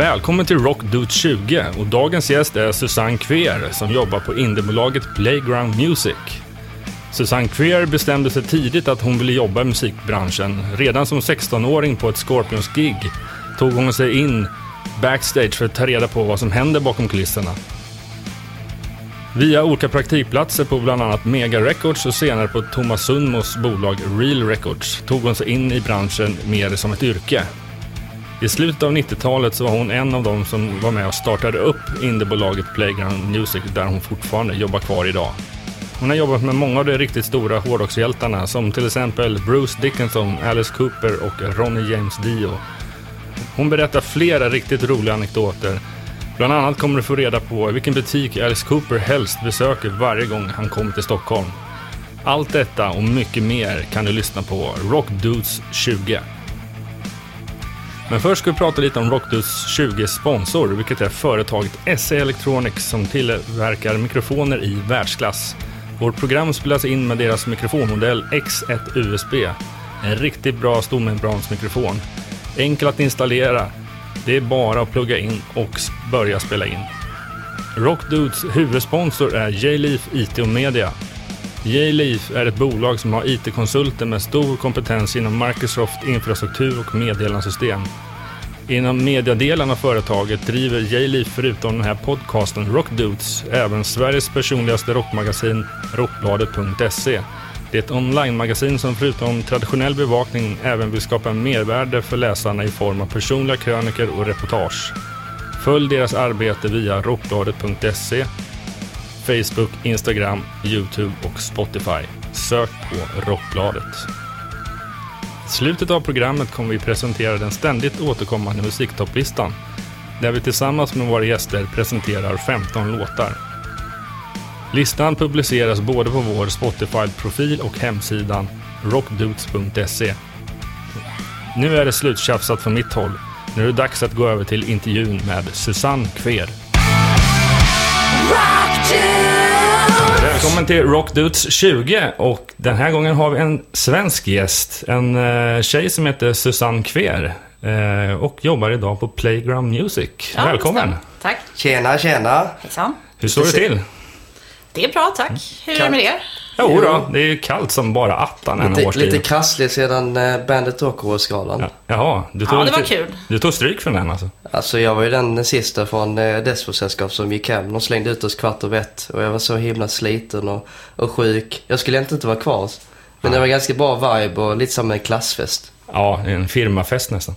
Välkommen till Rock Dude 20 och dagens gäst är Susanne Kver som jobbar på indiebolaget Playground Music. Susanne Kver bestämde sig tidigt att hon ville jobba i musikbranschen. Redan som 16-åring på ett Scorpions-gig tog hon sig in backstage för att ta reda på vad som händer bakom kulisserna. Via olika praktikplatser på bland annat Mega Records och senare på Thomas Sundmos bolag Real Records tog hon sig in i branschen mer som ett yrke. I slutet av 90-talet så var hon en av dem som var med och startade upp indiebolaget Playground Music där hon fortfarande jobbar kvar idag. Hon har jobbat med många av de riktigt stora hårdrockshjältarna som till exempel Bruce Dickinson, Alice Cooper och Ronnie James Dio. Hon berättar flera riktigt roliga anekdoter. Bland annat kommer du få reda på vilken butik Alice Cooper helst besöker varje gång han kommer till Stockholm. Allt detta och mycket mer kan du lyssna på Rock Dudes 20. Men först ska vi prata lite om Rockdudes 20 sponsor, vilket är företaget SE Electronics som tillverkar mikrofoner i världsklass. Vårt program spelas in med deras mikrofonmodell X1 USB. En riktigt bra stormembransmikrofon. Enkel att installera. Det är bara att plugga in och börja spela in. Rockdudes huvudsponsor är J-Leaf IT och Media. J-Leaf är ett bolag som har IT-konsulter med stor kompetens inom Microsoft infrastruktur och meddelandesystem. Inom mediadelen av företaget driver J-Leaf förutom den här podcasten Rockdudes även Sveriges personligaste rockmagasin Rockbladet.se. Det är ett online-magasin som förutom traditionell bevakning även vill skapa mervärde för läsarna i form av personliga kröniker och reportage. Följ deras arbete via rockbladet.se Facebook, Instagram, Youtube och Spotify. Sök på Rockbladet. I slutet av programmet kommer vi presentera den ständigt återkommande musiktopplistan där vi tillsammans med våra gäster presenterar 15 låtar. Listan publiceras både på vår Spotify-profil och hemsidan rockdudes.se. Nu är det sluttjafsat från mitt håll. Nu är det dags att gå över till intervjun med Susanne Kver. Välkommen till Rock Dudes 20 och den här gången har vi en svensk gäst. En uh, tjej som heter Susanne Kver uh, och jobbar idag på Playground Music. Ja, Välkommen! Tack. Tjena, tjena. Hejsan. Hur står det till? Det är bra, tack. Hur är det med er? Jo då, det är ju kallt som bara attan en Lite, årstid. lite krasslig sedan eh, Bandet Rock'n'Roll-skalan. Ja, jaha, du tog, Ja, det var lite- kul. du tog stryk från den alltså? Alltså jag var ju den sista från eh, Despo-sällskap som gick hem. De slängde ut oss kvart över ett och jag var så himla sliten och, och sjuk. Jag skulle egentligen inte vara kvar. Men det var ganska bra vibe och lite som en klassfest. Ja, en firmafest nästan.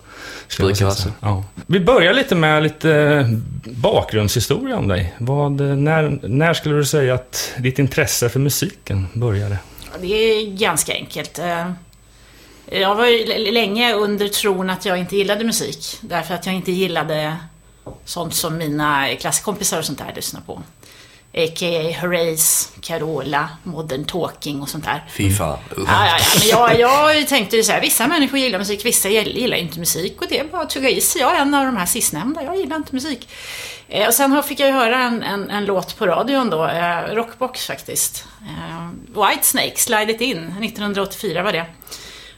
Skulle jag Brukar säga vara så. Ja. Vi börjar lite med lite bakgrundshistoria om dig. Vad, när, när skulle du säga att ditt intresse för musiken började? Det är ganska enkelt. Eh, Jag var ju länge under tron att jag inte gillade musik. Därför att jag inte gillade sånt som mina klasskompisar och sånt där lyssnar på. A.k.a. Horace, Carola, Modern Talking och sånt där. Fy fan. Ja, ja, ja. Men jag, jag tänkte ju så här, vissa människor gillar musik, vissa gillar inte musik och det är bara att tugga i sig. Jag är en av de här sistnämnda, jag gillar inte musik. Eh, och sen fick jag ju höra en, en, en låt på radion då, eh, Rockbox faktiskt. Eh, Whitesnake, Slide It In, 1984 var det.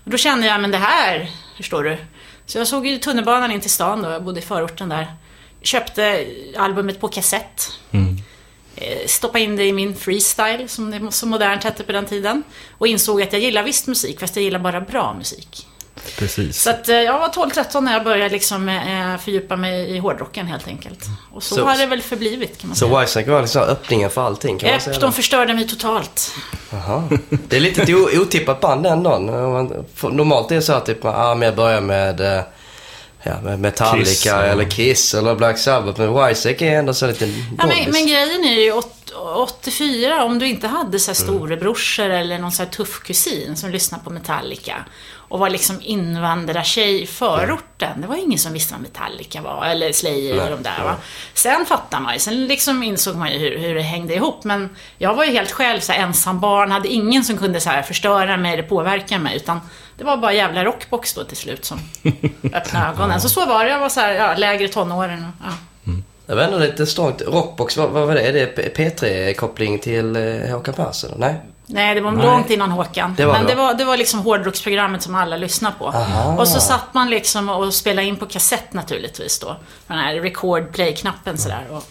Och då kände jag, men det här, förstår du. Så jag såg ju tunnelbanan in till stan då, jag bodde i förorten där. Köpte albumet på kassett. Eh, stoppa in det i min freestyle, som det så modernt hette på den tiden. Och insåg att jag gillar visst musik, fast jag gillar bara bra musik. Precis. Så att eh, jag var 12-13 när jag började liksom eh, fördjupa mig i hårdrocken helt enkelt. Och så, Så- har det väl förblivit kan man Så säga. Whitesnake var liksom öppningen för allting kan man säga. de förstörde mig totalt. Jaha. Det är lite ett otippat band ändå. Normalt är det så att typ, ah, men jag börjar med, eh, ja, med Metallica Kiss, ja. eller Kiss eller Black Sabbath. Men Whitesnake är ändå så lite Ja, men, men grejen är ju åt- 84, om du inte hade så här storebrorsor eller någon så här tuff kusin som lyssnade på Metallica och var liksom invandrartjej i förorten. Det var ingen som visste vad Metallica var, eller Slayer eller de där va. Sen fattar man ju, sen liksom insåg man ju hur, hur det hängde ihop. Men jag var ju helt själv så här, ensam barn, hade ingen som kunde så här förstöra mig eller påverka mig. Utan det var bara jävla rockbox då till slut som öppnade ögonen. Så så var det, jag var så här, ja, lägre tonåren. och, Ja. Det var ändå lite strångt. Rockbox, vad, vad var det? Är det P- P3-koppling till eh, Håkan Persson? Nej? Nej, det var Nej. långt innan Håkan. Det Men det, det va? var, det var liksom hårdrocksprogrammet som alla lyssnade på. Aha. Och så satt man liksom och spelade in på kassett naturligtvis då. Den här record play-knappen sådär. Och,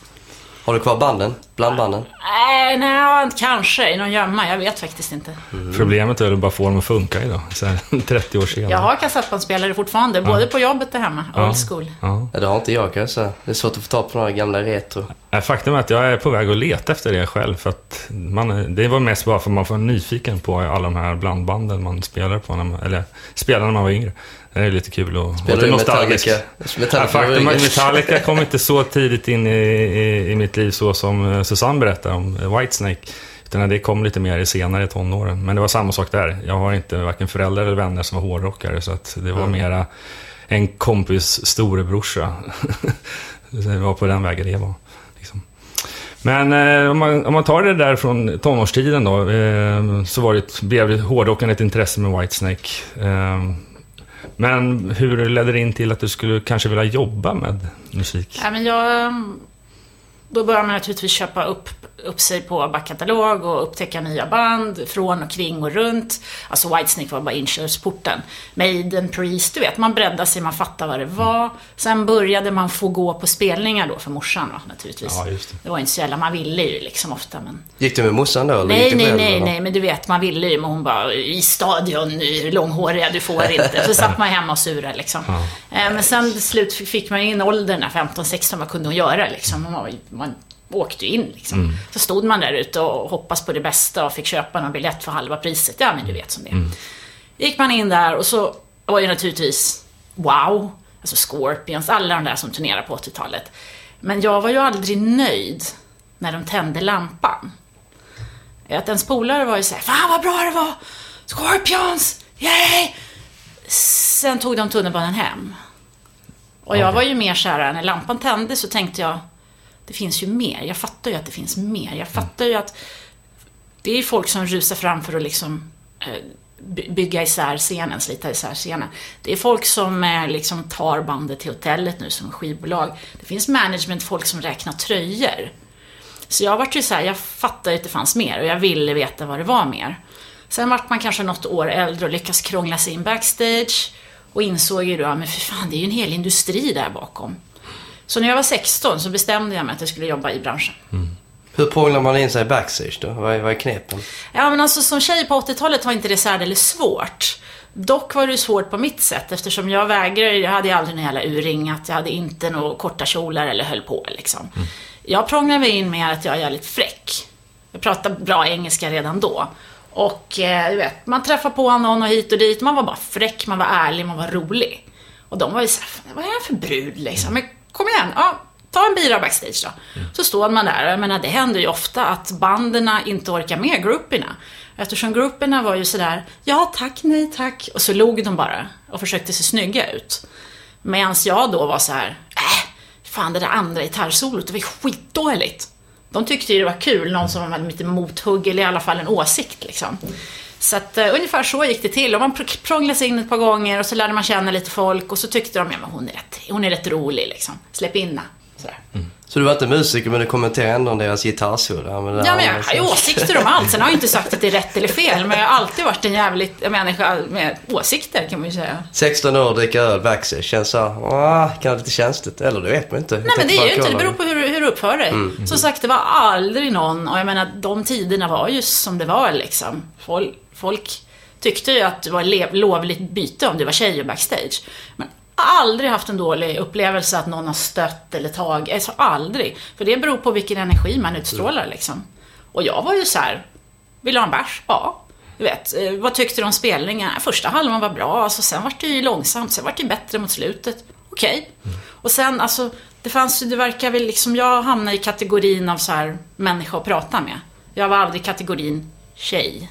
Har du kvar banden? Blandbanden? nej, nej, kanske i någon gömma. Jag vet faktiskt inte. Problemet är att bara få dem att funka idag, så här, 30 år senare. Jag har kassettbandspelare fortfarande, både på jobbet och hemma. Ja. Old school. Ja. Ja, det har inte jag kan jag säga. Det är svårt att få tag på några gamla retro. Nej, Faktum är att jag är på väg att leta efter det själv. För att man, det var mest bara för att man var nyfiken på alla de här blandbanden man spelade på, när man, eller spelade när man var yngre. Det är lite kul och, Spelar du nostalgiskt. Metallica? Ja, Metallica faktum att. Metallica kom inte så tidigt in i, i, i mitt liv så som eh, Susanne berättar om eh, Whitesnake. Utan det kom lite mer i senare tonåren. Men det var samma sak där. Jag har inte varken föräldrar eller vänner som var hårdrockare. Så att det var mera en kompis storebrorsa. det var på den vägen det var. Liksom. Men eh, om, man, om man tar det där från tonårstiden då, eh, så var det, blev hårdrocken ett intresse med Whitesnake. Eh, men hur ledde det in till att du skulle kanske vilja jobba med musik? Ja, men jag, mm, då började man naturligtvis köpa upp, upp sig på backkatalog och upptäcka nya band från och kring och runt. Alltså Whitesnake var bara inkörsporten. Maiden, Priest, du vet, man breddade sig, man fattade vad det var. Sen började man få gå på spelningar då för morsan då, naturligtvis. Ja, det. Det var inte så jävla, man ville ju liksom ofta men... Gick du med morsan då? eller Nej, nej, nej, eller? nej, men du vet, man ville ju, men hon bara, i stadion, långhåriga, du får inte. Så satt man hemma och surade liksom. Ja. Eh, Men sen till slut fick man in åldern, när 15, 16, vad kunde hon göra liksom? Man, var- man åkte in liksom. Så stod man där ute och hoppas på det bästa och fick köpa någon biljett för halva priset. Ja, men du vet som det är. gick man in där och så var ju naturligtvis Wow, alltså Scorpions, alla de där som turnerade på 80-talet. Men jag var ju aldrig nöjd när de tände lampan. Att ens polare var ju såhär, fan vad bra det var! Scorpions! Yay! Sen tog de tunnelbanan hem. Och jag var ju mer såhär, när lampan tändes så tänkte jag, det finns ju mer. Jag fattar ju att det finns mer. Jag fattar ju att det är folk som rusar fram för att liksom eh, by- bygga isär scenen, slita isär scenen. Det är folk som eh, liksom tar bandet till hotellet nu som skivbolag. Det finns management-folk som räknar tröjor. Så jag vart ju så här, jag fattade att det fanns mer och jag ville veta vad det var mer. Sen vart man kanske något år äldre och lyckas krångla sig in backstage och insåg ju då, men för fan, det är ju en hel industri där bakom. Så när jag var 16 så bestämde jag mig att jag skulle jobba i branschen. Hur prånglar man in sig backstage då? Vad är, vad är knepen? Ja, men alltså som tjej på 80-talet var inte det särdeles svårt. Dock var det svårt på mitt sätt eftersom jag vägrade, jag hade aldrig någon jävla urringat, jag hade inte några korta kjolar eller höll på liksom. Jag prånglade mig in med att jag är jävligt fräck. Jag pratade bra engelska redan då. Och eh, du vet, man träffade på någon och hit och dit, man var bara fräck, man var ärlig, man var rolig. Och de var ju såhär, vad är det för brud liksom? Men kom igen, ja, ta en bira backstage då. Så står man där, jag menar det händer ju ofta att banderna inte orkar med grupperna. Eftersom grupperna var ju sådär, ja tack, nej tack. Och så log de bara och försökte se snygga ut. Medan jag då var så här, äh, fan det där andra gitarrsolot, det var ju skitdåligt. De tyckte ju det var kul, någon som hade lite mothugg eller i alla fall en åsikt liksom. Så att uh, ungefär så gick det till. Och man pr- prånglade sig in ett par gånger och så lärde man känna lite folk och så tyckte de, ja men hon är rätt, hon är rätt rolig liksom. Släpp in. Sådär. Så du var inte musiker men du kommenterar ändå deras gitarrsolo? Ja, men jag har ju åsikter om allt. Sen har jag inte sagt att det är rätt eller fel, men jag har alltid varit en jävligt människa med åsikter, kan man ju säga. 16 år, dricka öl backstage. Känns så här, ah, kan vara lite känsligt. Eller det vet man inte. Nej, men det är ju inte, det beror på hur, hur du uppför dig. Som sagt, det var aldrig någon, och jag menar, de tiderna var ju som det var liksom. Folk, folk tyckte ju att det var lovligt byte om du var tjej och backstage. Men aldrig haft en dålig upplevelse att någon har stött eller tagit, alltså aldrig. För det beror på vilken energi man utstrålar liksom. Och jag var ju så här, vill du ha en bärs? Ja. Du vet, eh, vad tyckte du om spelningen? Första halvan var bra, alltså, sen var det ju långsamt, sen var det ju bättre mot slutet. Okej. Och sen, alltså, det fanns ju, det verkar väl liksom, jag hamnade i kategorin av så här människa att prata med. Jag var aldrig i kategorin tjej.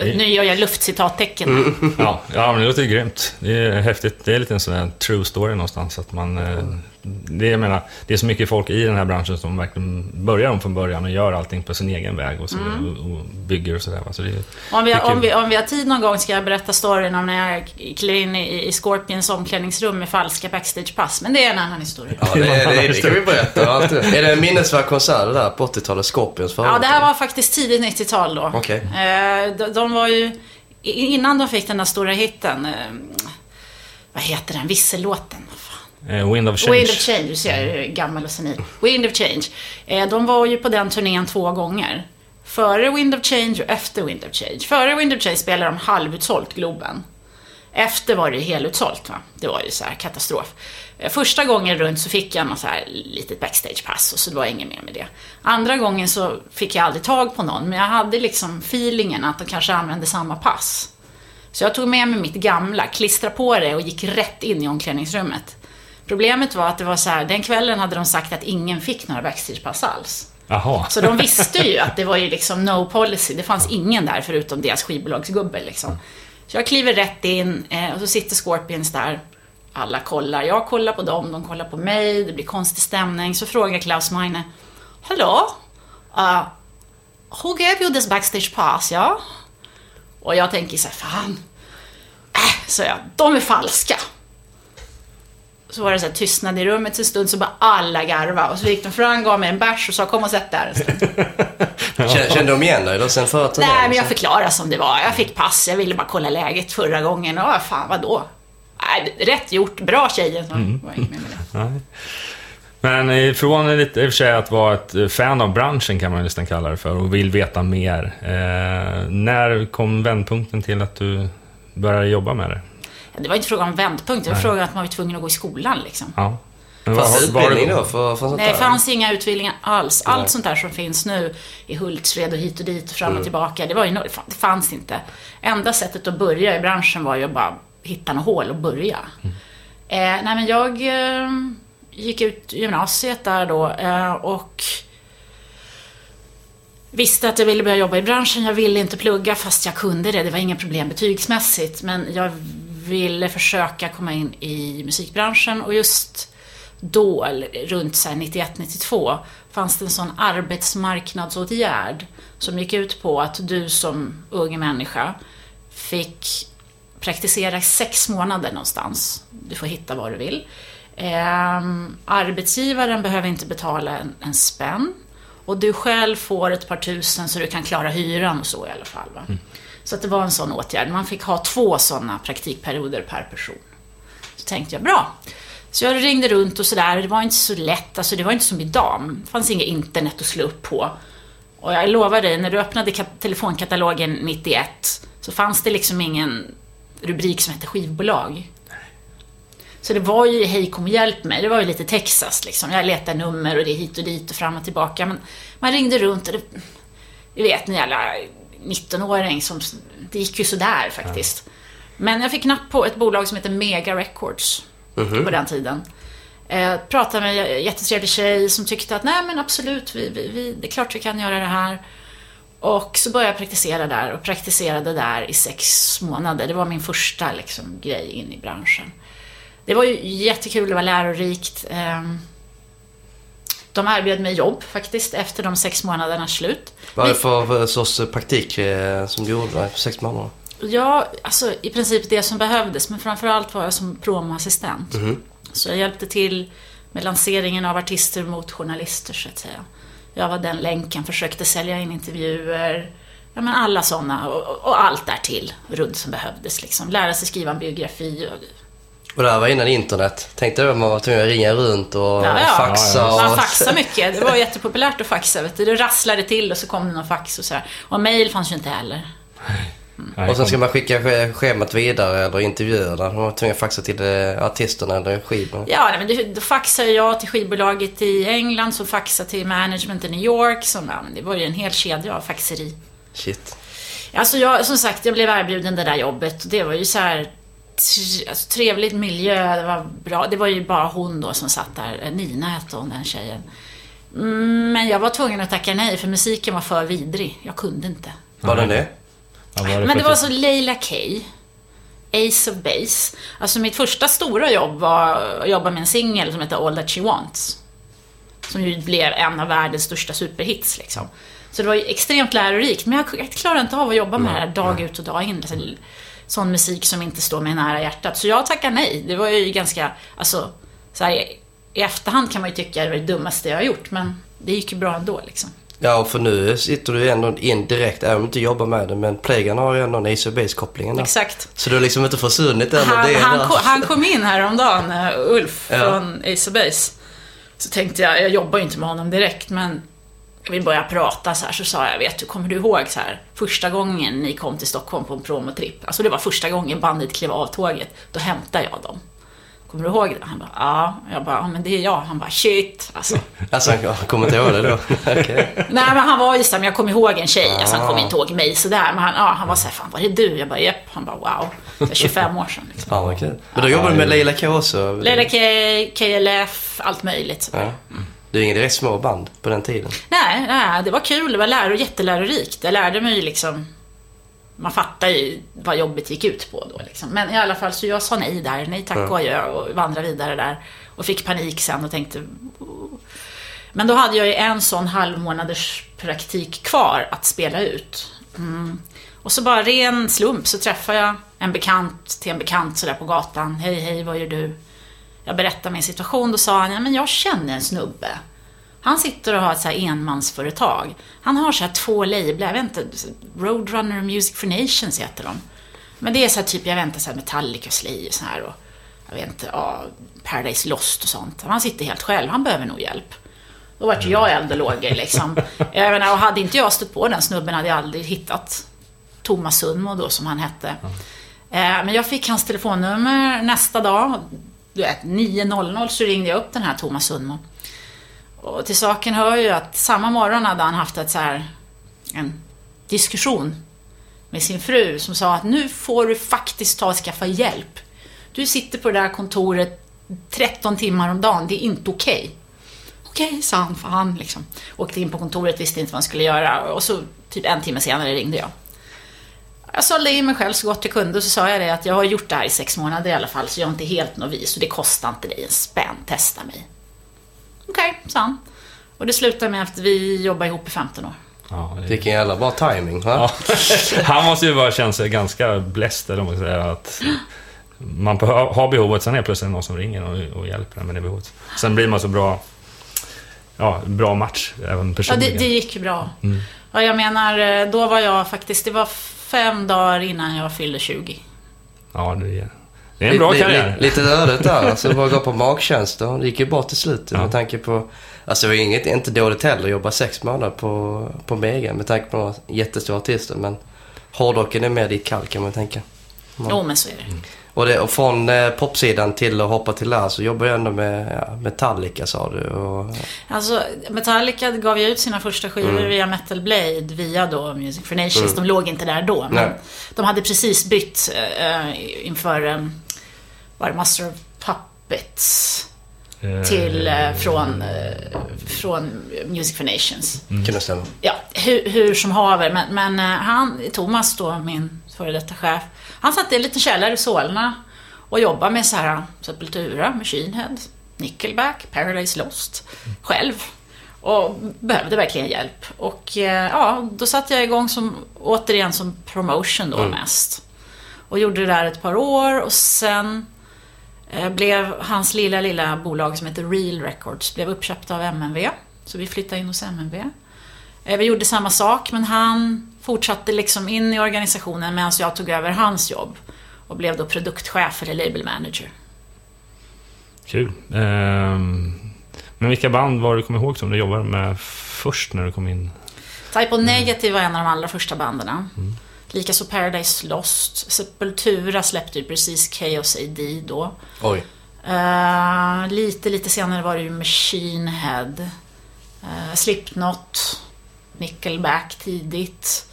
Nu gör jag luftcitattecken. Ja, ja, men det låter ju grymt. Det är häftigt. Det är lite en sån här true story någonstans. Att man eh, det, jag menar, det är så mycket folk i den här branschen som verkligen börjar om från början och gör allting på sin egen väg och, så, Mm. och, och bygger och sådär. Så Om vi, är om, vi, om vi har tid någon gång ska jag berätta storyn om när jag klev in i, i Scorpions omklädningsrum med falska backstagepass. Men det är en annan historia. Ja, det, det, det kan vi berätta. Allt. Är det en minnesvärd konsert det där på 80-talet? Scorpions för Ja, det här var faktiskt tidigt 90-tal då. Okej. Eh, de, de var ju... Innan de fick den där stora hitten... Eh, vad heter den? Vissellåten? Eh, Wind of Change. Wind of Change, du ser, är gammal och senil. Wind of Change. Eh, de var ju på den turnén två gånger. Före Wind of Change och efter Wind of Change. Före Wind of Change spelade de halvutsålt Globen. Efter var det helutsålt. Va? Det var ju så här katastrof. Eh, Första gången runt så fick jag något så här litet backstagepass och så det var inget mer med det. Andra gången så fick jag aldrig tag på någon, men jag hade liksom feelingen att de kanske använde samma pass. Så jag tog med mig mitt gamla, klistrade på det och gick rätt in i omklädningsrummet. Problemet var att det var så här, den kvällen hade de sagt att ingen fick några backstagepass alls. Jaha. Så de visste ju att det var ju liksom no policy. Det fanns ingen där förutom deras skivbolagsgubbe liksom. Så jag kliver rätt in eh, och så sitter Scorpions där. Alla kollar. Jag kollar på dem, de kollar på mig. Det blir konstig stämning. Så frågar Klaus Meine. Hello? Uh, who gave you this backstage pass? Ja? Och jag tänker så här, fan. Äh, så jag, de är falska. Så var det så här tystnad i rummet en stund, så bara alla garva Och så gick de fram, gav mig en bärs och sa kom och sätt där en stund. Kände, kände de igen dig då sen förra turneringen? Nej, men jag förklarade som det var. Jag fick pass, jag ville bara kolla läget förra gången. Och fan, vadå? Nej, rätt gjort, bra tjejen. Så Mm. var inget mer med det. Men ifrån lite, i och för sig att vara ett eh, fan av branschen kan man nästan kalla det för och vill veta mer. Eh, när kom vändpunkten till att du började jobba med det? Det var inte fråga om vändpunkt, det var fråga om att man var tvungen att gå i skolan liksom. Ja. Men Fanns det utbildning det- då för, för sånt Nej, det fanns inga utbildningar alls. Allt Nej. sånt där som finns nu i Hultsfred och hit och dit och fram och Mm. tillbaka, det, var ju, det fanns inte. Enda sättet att börja i branschen var ju att bara hitta något hål och börja. Mm. Eh, nej, men jag eh, gick ut gymnasiet där då eh, och visste att jag ville börja jobba i branschen. Jag ville inte plugga fast jag kunde det. Det var inga problem betygsmässigt. Men jag ville försöka komma in i musikbranschen och just då, runt 91-92, fanns det en sån arbetsmarknadsåtgärd som gick ut på att du som ung människa fick praktisera i sex månader någonstans. Du får hitta vad du vill. Eh, arbetsgivaren behöver inte betala en, en spänn. Och du själv får ett par tusen så du kan klara hyran och så i alla fall. Va? Mm. Så att det var en sån åtgärd. Man fick ha två sådana praktikperioder per person. Så tänkte jag, bra. Så jag ringde runt och sådär. Det var inte så lätt. Alltså det var inte som idag. Det fanns inget internet att slå upp på. Och jag lovar dig, när du öppnade telefonkatalogen 91 så fanns det liksom ingen rubrik som hette skivbolag. Så det var ju hej kom och hjälp mig. Det var ju lite Texas liksom. Jag letade nummer och det är hit och dit och fram och tillbaka. Men man ringde runt och det... Ni vet, ni alla 19-åring som... Det gick ju sådär faktiskt. Men jag fick napp på ett bolag som heter Mega Records på den tiden. Eh, pratade med en jättetrevlig tjej som tyckte att nej men absolut, vi, vi, vi, det är klart vi kan göra det här. Och så började jag praktisera där och praktiserade där i sex månader. Det var min första liksom, grej in i branschen. Det var ju jättekul, det var lärorikt. Ehm, De erbjöd mig jobb faktiskt efter de sex månadernas slut. Vad är det för, för sorts praktik eh, som du gjorde för sex månader? Ja, alltså i princip det som behövdes, men framförallt var jag som promoassistent. Så jag hjälpte till med lanseringen av artister mot journalister, så att säga. Jag var den länken, försökte sälja in intervjuer, ja men alla sådana och, och allt därtill runt som behövdes liksom. Lära sig skriva en biografi och Och det här var innan internet. Tänkte du man var tvungen att ringa runt och Ja, ja. faxa Ja, och... Man faxade mycket. Det var jättepopulärt att faxa. Vet du. Det rasslade till och så kom det någon fax och så här. Och mail fanns ju inte heller. Nej, Och sen ska man skicka sch- schemat vidare eller intervjuerna. Man var tvungen att faxa till eh, artisterna eller skivorna. Ja, nej, men det- då faxade jag till skivbolaget i England som faxade till management i New York. Som, ja, det var ju en hel kedja av faxeri. Shit. Alltså jag, som sagt, jag blev erbjuden det där jobbet. Det var ju så här alltså, trevligt miljö, det var bra. Det var ju bara hon då som satt där. Nina hette hon, den tjejen. Mm, Men jag var tvungen att tacka nej, för musiken var för vidrig. Jag kunde inte. Var den det? Vad var det Men det var så Leila K. Ace of Base. Alltså mitt första stora jobb var att jobba med en singel som heter All That She Wants. Som ju blev en av världens största superhits liksom. Så det var ju extremt lärorikt, men jag, klarar inte av att jobba med det här dag ut och dag in. Sån musik som inte står mig nära hjärtat. Så jag tackar nej. Det var ju ganska, alltså, så här, i efterhand kan man ju tycka det var det dummaste jag har gjort, men det gick ju bra ändå liksom. Ja, för nu sitter du ändå indirekt, även om du inte jobbar med det, men Playgun har ju ändå en där. Exakt. Så du har liksom inte försvunnit än. Han, han, kom, han kom in häromdagen, uh, Ulf Ja. från Base. Så tänkte jag, jag jobbar ju inte med honom direkt, men vi började prata så här, så sa jag, vet du, kommer du ihåg så här, första gången ni kom till Stockholm på en promotripp? Alltså det var första gången bandet klev av tåget, då hämtade jag dem. Kommer du ihåg det? Han bara, ja. Jag bara, ja men det är jag. Han bara, shit. Alltså. Alltså, jag kommer inte ihåg det då. Okej. Nej men han var ju såhär, men jag kommer ihåg en tjej, alltså han kom inte ihåg mig sådär. Men han, ja, han var såhär, fan var det du? Jag bara, japp. Han bara, wow. Så här 25 år sedan liksom. Fan vad kul. Men då jobbar du med Leila K också? Leila K, KLF, allt möjligt. sådär. Ja. Det är inga direkt små band på den tiden. Nej, nej, det var kul. Det var lär jättelärorikt. Jag lärde mig ju liksom... Man fattar ju vad jobbet gick ut på då liksom. Men i alla fall, så jag sa nej där. Nej tack och adjö och vandrade vidare där. Och fick panik sen och tänkte... Men då hade jag ju en sån halvmånaders praktik kvar att spela ut. Mm. Och så bara ren slump så träffade jag en bekant till en bekant sådär på gatan. Hej, hej, vad gör du? Jag berättade min situation. Då sa han, ja men jag känner en snubbe. Han sitter och har ett så här enmansföretag. Han har så här två lablar, jag vet inte, Roadrunner och Music for Nations heter de. Men det är så här typ, jag inte, så här Metallica, Slayer och så här och jag vet inte, ja, Paradise Lost och sånt. Han sitter helt själv, han behöver nog hjälp. Då vart ju jag eld och lågor liksom. Jag menar, och hade inte jag stött på den snubben hade jag aldrig hittat Thomas Sundmo då, som han hette. Eh, Men jag fick hans telefonnummer nästa dag. Du vet, 9.00 så ringde jag upp den här Thomas Sundman. Och till saken hör ju att samma morgon hade han haft ett så här, en diskussion med sin fru som sa att nu får du faktiskt ta och skaffa hjälp. Du sitter på det där kontoret 13 timmar om dagen, det är inte okej. Okej, sa han, för han liksom. Åkte in på kontoret, visste inte vad han skulle göra och så typ en timme senare ringde jag. Jag sålde in mig själv så gott jag kunde och så sa jag det att jag har gjort det här i sex månader i alla fall så jag är inte helt novis och det kostar inte dig en spänn, testa mig. Okej, sa han. Och det slutade med att vi jobbade ihop i 15 år. Ja, det- Vilken jävla bra timing va? Ja. Han måste ju bara känna sig ganska bläst, eller man säga. Att man har behovet, sen är det plötsligt någon som ringer och, och hjälper en med det behovet. Sen blir man så bra, ja, bra match, även Ja, personligen. det, det gick ju bra. Ja, jag menar, eh, då var jag faktiskt, det var fem dagar innan jag fyllde 20. Ja, det är, det är en bra karriär. Lite, lite rödigt där. Alltså bara gå på magtjänster. Det gick ju bra till slut Ja. med tanke på... Alltså det var inget, inte dåligt heller att jobba sex månader på, på Mega med tanke på några jättestora artister. Men hårdrocken är mer ditt kall kan man tänka. Jo, men så är det. Och, det, och från eh, popsidan till att hoppa till där så jobbar jag ändå med ja, Metallica sa du. Och, Alltså, Metallica gav ju ut sina första skivor via Metal Blade, via då Music for Nations. De låg inte där då, men Nej. de hade precis bytt eh, inför, eh, var det Master of Puppets? Eh, Till, eh, från, eh, från Music for Nations. Kunde stämma. Ja, hur, hur som haver. Men, men eh, han, Thomas då, min före detta chef, han satt i en liten källare i Solna och jobbade med så här Sepultura, Machine Head, Nickelback, Paradise Lost, själv. Och behövde verkligen hjälp. Och eh, ja, då satte jag igång som, återigen som promotion då mest. Och gjorde det där ett par år och sen eh, blev hans lilla, lilla bolag som heter Real Records blev uppköpt av MNV. Så vi flyttade in hos MNV. Eh, Vi gjorde samma sak, men han fortsatte liksom in i organisationen medan jag tog över hans jobb och blev då produktchef eller label manager. Kul. Ehm, men vilka band var du kommer ihåg som du jobbade med först när du kom in? Type O Negative var en av de allra första banden. Likaså Paradise Lost. Sepultura släppte ju precis Chaos AD då. Oj. Eh, lite, lite senare var det ju Machine Head. Uh, Slipknot. Nickelback tidigt.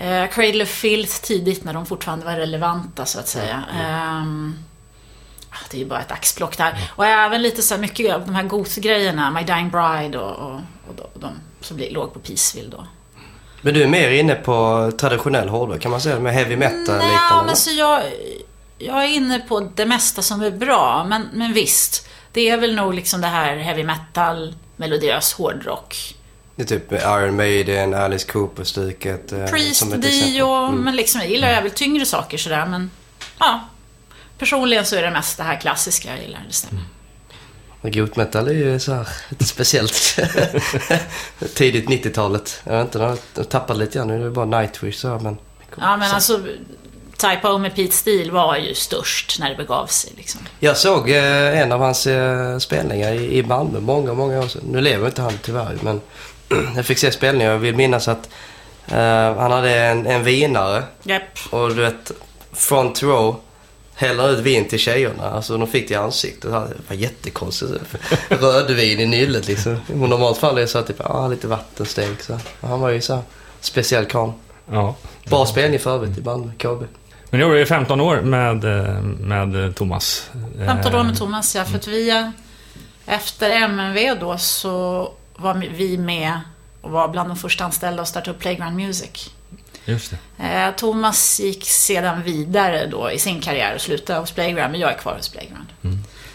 Uh, Cradle of Filth tidigt när de fortfarande var relevanta så att säga. Ehm, ah, det är ju bara ett axplock där. Och även lite så här mycket av de här goth-grejerna. My Dying Bride och, och, och, de, och de som låg på Peaceville då. Men du är mer inne på traditionell hårdrock kan man säga? Med heavy metal Nej, liknande? men så jag... jag är inne på det mesta som är bra, men, men visst. Det är väl nog liksom det här heavy metal, melodiös hårdrock. Det är typ Iron Maiden, Alice Cooper-stuket. eh, Priest, Dio. Mm. men liksom jag gillar väl tyngre saker sådär, men ja. Personligen så är det mest det här klassiska jag gillar, det stämmer. Och Goat metal är ju så här lite speciellt. Tidigt 90-talet. Jag vet inte, de har tappat lite grann nu. Det är bara Nightwish så här, men... Ja, men så. alltså Type O med Pete Steele var ju störst när det begav sig liksom. Jag såg eh, en av hans eh, spelningar i, i Malmö många, många år sedan. Nu lever inte han tyvärr, men jag fick se spelningar. Jag vill minnas att eh, han hade en, en vinare Japp. och du vet, front row häller ut vin till tjejerna. Alltså de fick det i ansiktet. Det var jättekonstigt. Rödvin i nyllet liksom. I normalt fall är det så att typ, ah, lite vattenstänk. Så. Och Han var ju så här, speciell karl. Ja. Bra spelning för övrigt i Malmö, KB. Men nu är det 15 år med, eh, med Thomas. 15 år Eh, med Thomas, ja. För att vi, efter MNV då så var vi med och var bland de första anställda och startade upp Playground Music. Just det. Eh, Thomas gick sedan vidare då i sin karriär och slutade hos Playground, men jag är kvar hos Playground.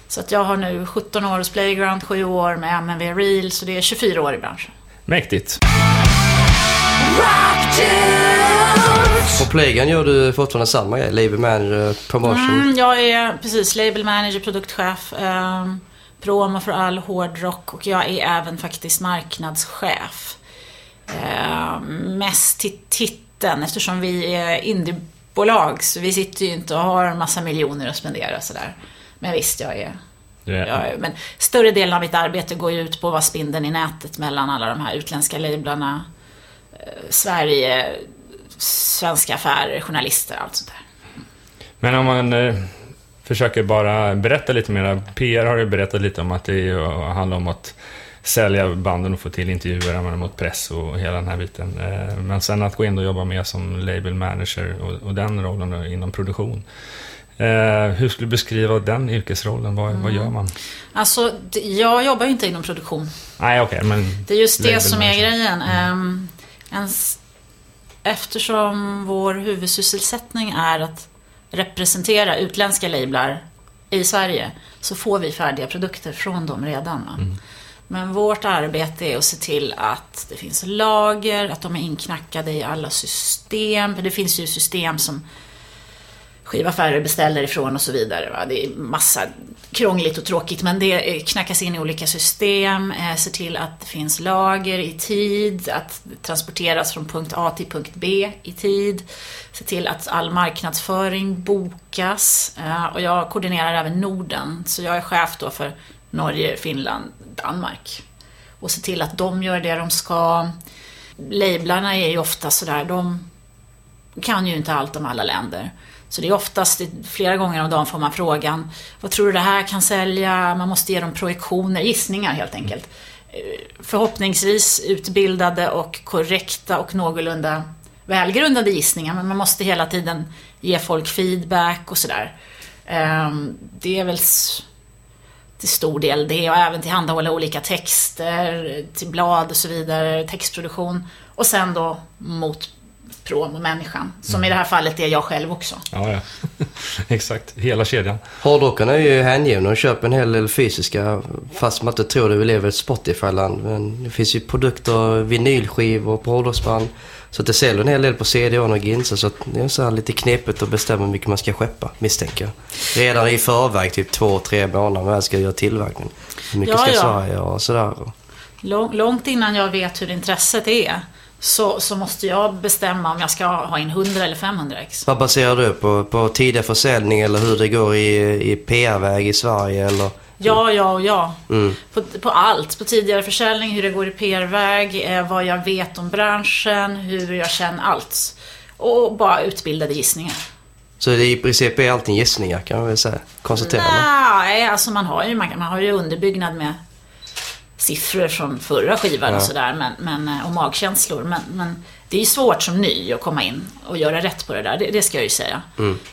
Så att jag har nu 17 år hos Playground, 7 år med MNV Reel, så det är 24 år i branschen. Mäktigt. På Playgun gör du fortfarande samma grej. Label manager, promotion. Mm, jag är precis label manager, produktchef, eh, promo för all hårdrock och jag är även faktiskt marknadschef. Eh, mest till titeln eftersom vi är indiebolag så vi sitter ju inte och har en massa miljoner att spendera och sådär. Men visst, jag är, jag är... Men större delen av mitt arbete går ju ut på att vara spindeln i nätet mellan alla de här utländska lablarna. Eh, Sverige, svenska affärer, journalister, allt sånt där. Men om man eh, försöker bara berätta lite mer. PR har ju berättat lite om att det handlar om att sälja banden och få till intervjuer använda mot press och hela den här biten. Eh, men sen att gå in och jobba med som label manager och, och den rollen inom produktion. Eh, hur skulle du beskriva den yrkesrollen? Vad, vad gör man? Alltså, jag jobbar ju inte inom produktion. Nej, okej, men... Det är just det som är grejen. Ehm, ens, eftersom vår huvudsysselsättning är att representera utländska lablar i Sverige så får vi färdiga produkter från dem redan. Va? Men vårt arbete är att se till att det finns lager, att de är inknackade i alla system. För det finns ju system som skivaffärer beställer ifrån och så vidare. Va? Det är massa krångligt och tråkigt men det knackas in i olika system. Eh, ser till att det finns lager i tid, att det transporteras från punkt A till punkt B i tid. Se till att all marknadsföring bokas. Eh, och jag koordinerar även Norden, så jag är chef då för Norge, Finland, Danmark. Och se till att de gör det de ska. Lablarna är ju ofta sådär, de kan ju inte allt om alla länder. Så det är oftast, flera gånger om dagen får man frågan, vad tror du det här kan sälja? Man måste ge dem projektioner, gissningar helt enkelt. Eh, Förhoppningsvis utbildade och korrekta och någorlunda välgrundade gissningar, men man måste hela tiden ge folk feedback och sådär. Ehm, Det är väl till stor del det och även tillhandahålla olika texter till blad och så vidare, textproduktion. Och sen då mot promo-människan, som i det här fallet är jag själv också. Ja, ja. Exakt. Hela kedjan. Hårdrockarna är ju hängivna och köper en hel del fysiska fast man inte tror det. Vi lever i ett Spotify-land. Men det finns ju produkter, vinylskivor på hårdrocksband. Så att det säljer en hel del på CD och Ginsa. Så att det är så här lite knepigt att bestämma hur mycket man ska skeppa, misstänker jag. Redan i förväg, typ två, tre månader, när ska jag göra tillverkning. Hur mycket Ja, ska ja. Sverige och sådär. Lång- Långt innan jag vet hur intresset är så, så måste jag bestämma om jag ska ha in 100 eller 500 ex. Vad baserar du på? På tidig försäljning eller hur det går i, i PR-väg i Sverige eller? Ja, ja och ja. Mm. På, på allt. På tidigare försäljning, hur det går i PR-väg, eh, vad jag vet om branschen, hur jag känner allt. Och bara utbildade gissningar. Så det är i princip är allting gissningar kan man väl säga. Konstatera. eller? Nej, alltså man har ju, man, man har ju underbyggnad med siffror från förra skivan och Ja. sådär, men, men, eh, och magkänslor. Men, men det är ju svårt som ny att komma in och göra rätt på det där, det, det ska jag ju säga.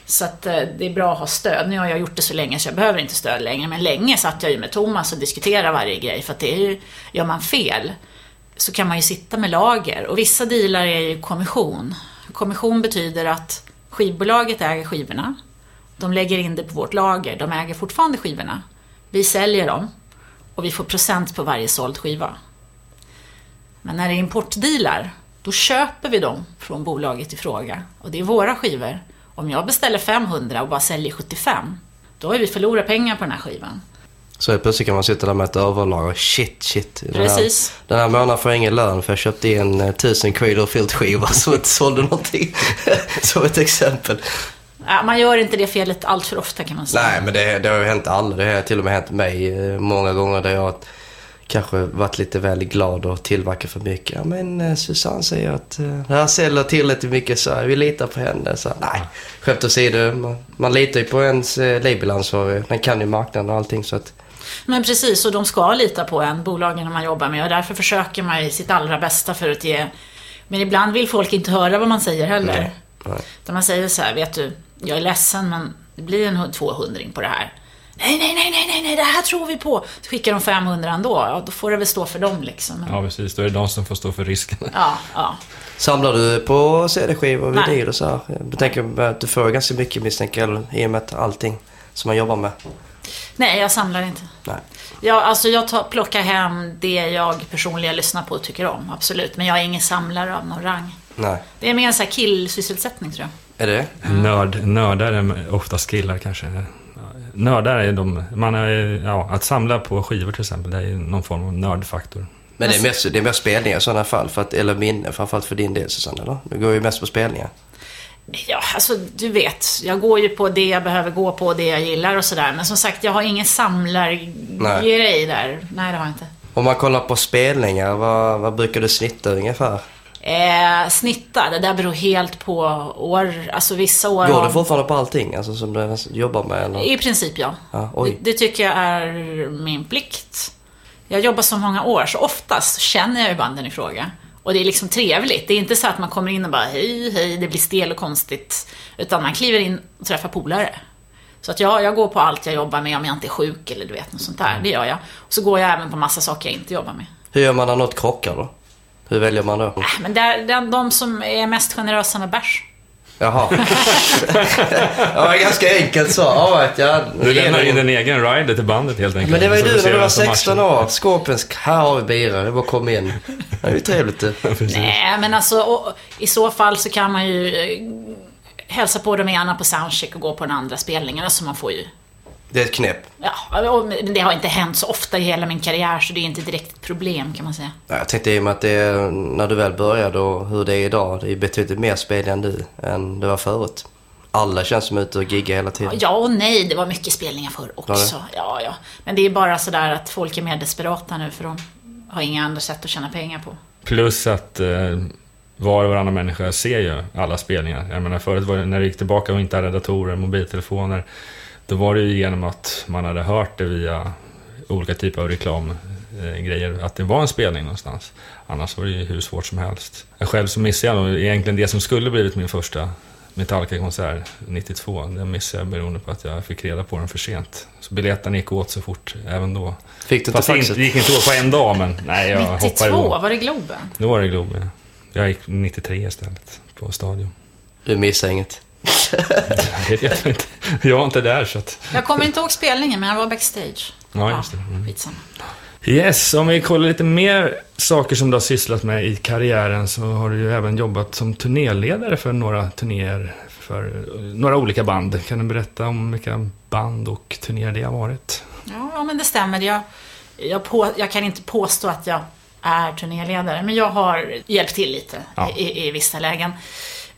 Så att eh, det är bra att ha stöd. Nu har jag gjort det så länge så jag behöver inte stöd längre, men länge satt jag ju med Thomas och diskuterade varje grej, för att det är ju, gör man fel så kan man ju sitta med lager. Och vissa dealar är ju kommission. Kommission betyder att skivbolaget äger skivorna De lägger in det på vårt lager. De äger fortfarande skivorna. Vi säljer dem och vi får procent på varje såld skiva. Men när det är importdealar, då köper vi dem från bolaget i fråga. Och det är våra skivor. Om jag beställer 500 och bara säljer 75, då har vi förlorat pengar på den här skivan. Så helt plötsligt kan man sitta där med ett överlager. Shit, shit. Den Precis. Här, den här månaden får jag ingen lön för jag köpte in eh, tusen Cradle Field skivor som inte sålde någonting. som ett exempel. Man gör inte det felet allt för ofta kan man säga. Nej, men det, det har ju hänt alla. Det har till och med hänt mig eh, många gånger där jag kanske varit lite väl glad och tillverkat för mycket. Ja, men eh, Susanne säger att eh, det här säljer tillräckligt mycket så vi litar på henne. Så, nej, skämt åsido. Man, man litar ju på ens eh, labelansvarig. Den kan ju marknaden och allting så att Men precis, och de ska lita på en, bolagen man jobbar med. Och därför försöker man ju sitt allra bästa för att ge... Men ibland vill folk inte höra vad man säger heller. Nej, nej. Utan man säger så här, vet du, jag är ledsen men det blir en 200 på det här. Nej, nej, nej, nej, nej, nej, det här tror vi på. Så skickar de 500 ändå, ja, då får det väl stå för dem liksom. Men, Ja, precis. Då är det de som får stå för risken. ja, ja. Samlar du på CD-skivor och vinyl och så här? Jag tänker att du får ganska mycket misstänker jag, i och med att allting som man jobbar med. Nej, jag samlar inte. Nej. Jag, alltså jag tar, plockar hem det jag personligen lyssnar på och tycker om, absolut. Men jag är ingen samlare av någon rang. Nej. Det är mer en sån här killsysselsättning tror jag. Är det? Nörd, nördar är oftast killar kanske. Nördar är de... Man är, ja, att samla på skivor till exempel, det är någon form av nördfaktor. Men det är mest, det är mest spelningar i sådana fall, för att, eller minne, framförallt för din del Susanne, eller? Du går ju mest på spelningar. Ja, alltså du vet. Jag går ju på det jag behöver gå på, det jag gillar och sådär. Men som sagt, jag har ingen samlargrej där. Nej, det har jag inte. Om man kollar på spelningar, vad, vad brukar du snitta ungefär? Eh, snitta, det där beror helt på år. Alltså vissa år... Går du fortfarande på allting, alltså som du jobbar med? Eller? I princip ja. Ja, oj. det, det tycker jag är min plikt. Jag jobbar så många år, så oftast känner jag ju banden i fråga. Och det är liksom trevligt. Det är inte så att man kommer in och bara hej, hej, det blir stel och konstigt. Utan man kliver in och träffar polare. Så att jag, jag går på allt jag jobbar med om jag inte är sjuk eller du vet, något sånt där. Det gör jag. Och så går jag även på massa saker jag inte jobbar med. Hur gör man när något krockar då? Hur väljer man då? Äh, men där, den, de som är mest generösa med bärs. Jaha. ja, ganska enkelt så. All right, ja. Du lämnar in en egen rider till bandet helt enkelt. Men det var ju du när du var vem som 16 matchar. år. Scorpions, här har vi bira. Det var kom in. Det är ju trevligt det. Nej, men alltså och, i så fall så kan man ju eh, hälsa på dem gärna på soundcheck och gå på den andra spelningen. Alltså man får ju Det är ett knep. Ja, men det har inte hänt så ofta i hela min karriär så det är inte direkt ett problem kan man säga. Ja, Jag tänkte i och med att det är, när du väl började och hur det är idag. Det är betydligt mer spelning än du, än det var förut. Alla känns som ute och giggar hela tiden. Ja och nej, det var mycket spelningar förr också. Ja, ja. Men det är bara sådär att folk är mer desperata nu för de har inga andra sätt att tjäna pengar på. Plus att eh, var och varannan människa ser ju alla spelningar. Jag menar förut var det, när det gick tillbaka och inte hade datorer, mobiltelefoner. Då var det ju genom att man hade hört det via olika typer av reklamgrejer, att det var en spelning någonstans. Annars var det ju hur svårt som helst. Jag själv så missade jag nog egentligen det som skulle blivit min första Metallica-konsert 92. Den missade jag beroende på att jag fick reda på den för sent. Så biljetterna gick åt så fort även då. Fick du inte Fast det inte- faxet? det gick inte åt på en dag, men nej, jag hoppade 92, igång. var det Globen? Då var det Globen, ja. Jag gick 93 istället på Stadion. Du missade inget. Det vet jag inte. Jag var inte där så att... Jag kommer inte ihåg spelningen men jag var backstage. Ja, just det. Mm. Yes, om vi kollar lite mer saker som du har sysslat med i karriären så har du ju även jobbat som turnéledare för några turnéer för några olika band. Kan du berätta om vilka band och turnéer det har varit? Ja, men det stämmer. Jag, jag, på, jag kan inte påstå att jag är turnéledare, men jag har hjälpt till lite Ja. i, i vissa lägen.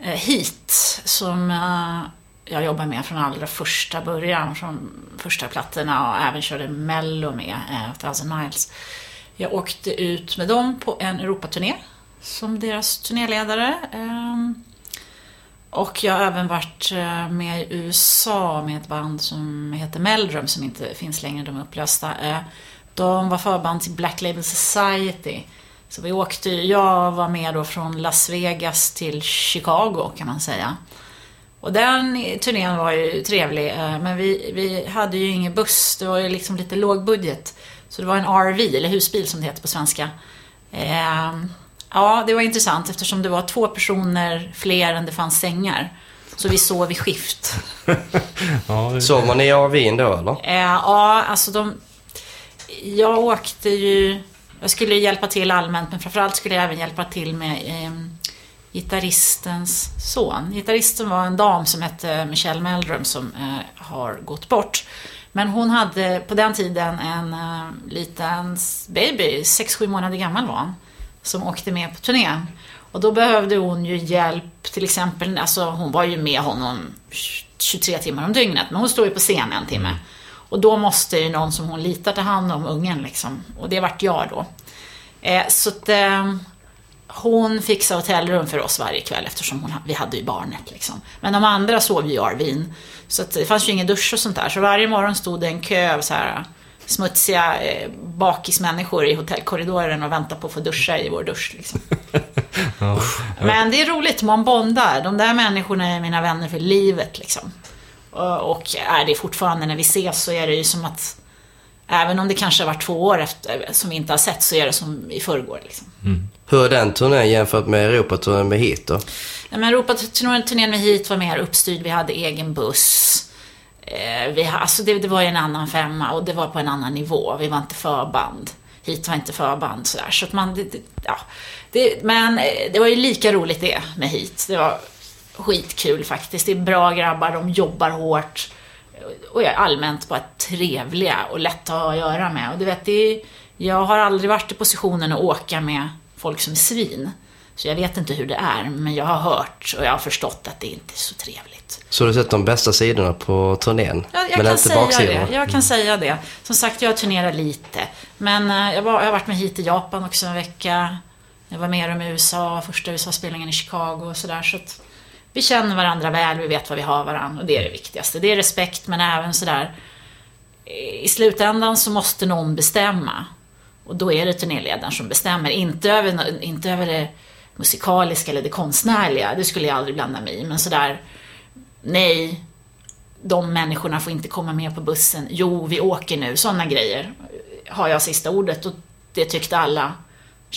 Eh, Heat, som eh, jag jobbar med från allra första början, från första plattorna och även körde Mello med, eh, Thousand Miles. Jag åkte ut med dem på en Europaturné som deras turnéledare. Ehm, och jag har även varit eh, med i USA med ett band som heter Meldrum som inte finns längre, de är upplösta. De var förband till Black Label Society. Så vi åkte, jag var med då från Las Vegas till Chicago kan man säga. Och den turnén var ju trevlig, eh, men vi, vi hade ju ingen buss, det var ju liksom lite låg budget. Så det var en RV, eller husbil som det heter på svenska. Eh, Ja, det var intressant eftersom det var två personer fler än det fanns sängar. Så vi sov i skift. Ja, det- Sov man i AWn då eller? Eh, ja, alltså de... Jag åkte ju... Jag skulle hjälpa till allmänt, men framförallt skulle jag även hjälpa till med eh, gitarristens son. Gitarristen var en dam som hette Michelle Meldrum som eh, har gått bort. Men hon hade på den tiden en eh, liten baby, 6-7 månader gammal var han, som åkte med på turnén. Och då behövde hon ju hjälp, till exempel, alltså hon var ju med honom 23 timmar om dygnet, men hon stod ju på scen en timme. Och då måste ju någon som hon litar ta hand om ungen liksom. Och det vart jag då. Eh, så att eh, hon fixade hotellrum för oss varje kväll eftersom hon, vi hade ju barnet liksom. Men de andra sov ju i Arvin. Så att det fanns ju ingen dusch och sånt där. Så varje morgon stod det en kö av så här smutsiga eh, bakismänniskor i hotellkorridoren och väntade på att få duscha i vår dusch. Liksom. Men det är roligt, man bondar. De där människorna är mina vänner för livet liksom. Och, och är det fortfarande när vi ses så är det ju som att Även om det kanske har varit två år efter, som vi inte har sett så är det som i förrgår. Liksom. Hur är den turnén jämfört med Europaturnén med hit då? Nej, men Europaturnén med hit var mer uppstyrd, vi hade egen buss. Eh, vi, alltså det, det var ju en annan femma och det var på en annan nivå. Vi var inte förband. Hit var inte förband sådär. Så att man, det, det, ja. men eh, det var ju lika roligt det med hit. Det var skitkul faktiskt. Det är bra grabbar, de jobbar hårt. Och är allmänt bara trevliga och lätta att ha att göra med. Och du vet, det är, jag har aldrig varit i positionen att åka med folk som är svin. Så jag vet inte hur det är, men jag har hört och jag har förstått att det inte är så trevligt. Så du har sett de bästa sidorna på turnén? Jag, jag men kan inte baksidorna? det. Jag kan säga det. Som sagt, jag turnerar lite. Men eh, jag, var, jag har varit med hit i Japan också en vecka. Jag var med dem i USA, första USA-spelningen i Chicago och sådär. Så att vi känner varandra väl, vi vet vad vi har varandra och det är det viktigaste. Det är respekt, men även sådär... I slutändan så måste någon bestämma. Och då är det turnéledaren som bestämmer. Inte över, inte över det musikaliska eller det konstnärliga, det skulle jag aldrig blanda mig i. Men sådär, nej, de människorna får inte komma med på bussen. Jo, vi åker nu. Sådana grejer har jag sista ordet och det tyckte alla.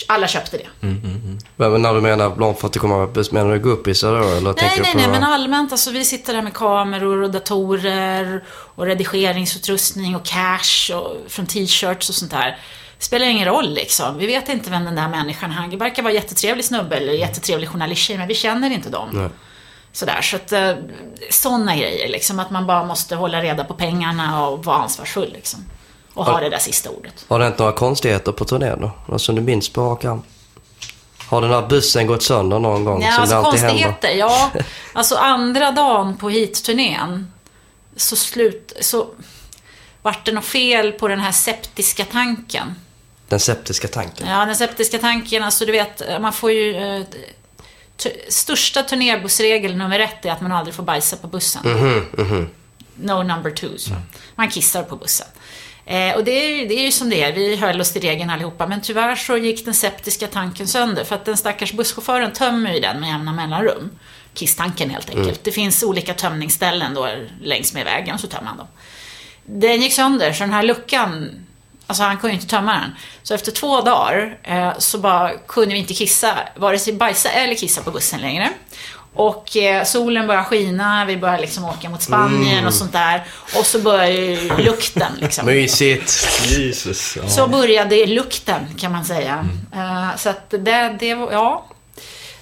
Alla köpte det. Men men när du menar med buss, menar du guppisar då? Eller Nej, nej, nej, men allmänt. Alltså, vi sitter där med kameror och datorer och redigeringsutrustning och cash och från t-shirts och sånt där. Det spelar ingen roll liksom. Vi vet inte vem den där människan är. Han verkar vara jättetrevlig snubbe eller jättetrevlig journalisttjej, men vi känner inte dem. Nej. Sådär, så att eh, sådana grejer liksom. Att man bara måste hålla reda på pengarna och vara ansvarsfull liksom. Och ha Ja. det där sista ordet. Har det hänt några konstigheter på turnén då? Något som du minns på rak arm? Har den här bussen gått sönder någon gång? Ja, som alltså alltid händer? konstigheter. Ja, alltså andra dagen på hit-turnén så slut... Så vart det något fel på den här septiska tanken. Den septiska tanken? Ja, den septiska tanken, alltså du vet, man får ju... Eh, största turnébussregel nummer ett är att man aldrig får bajsa på bussen. No number two. Så. Man kissar på bussen. Eh, och det är, det är ju som det är, vi höll oss till regeln allihopa. Men tyvärr så gick den septiska tanken sönder. För att den stackars busschauffören tömmer ju den med jämna mellanrum. Kisstanken helt enkelt. Det finns olika tömningsställen då längs med vägen, så tömmer man dem. Den gick sönder, så den här luckan, alltså han kunde ju inte tömma den. Så efter två dagar eh, så bara kunde vi inte kissa, vare sig bajsa eller kissa på bussen längre. Och eh, solen började skina, vi började liksom åka mot Spanien och sånt där. Och så började ju lukten liksom. Mysigt! Jesus. Ja. Så började lukten kan man säga. Eh, så att det, det var, ja.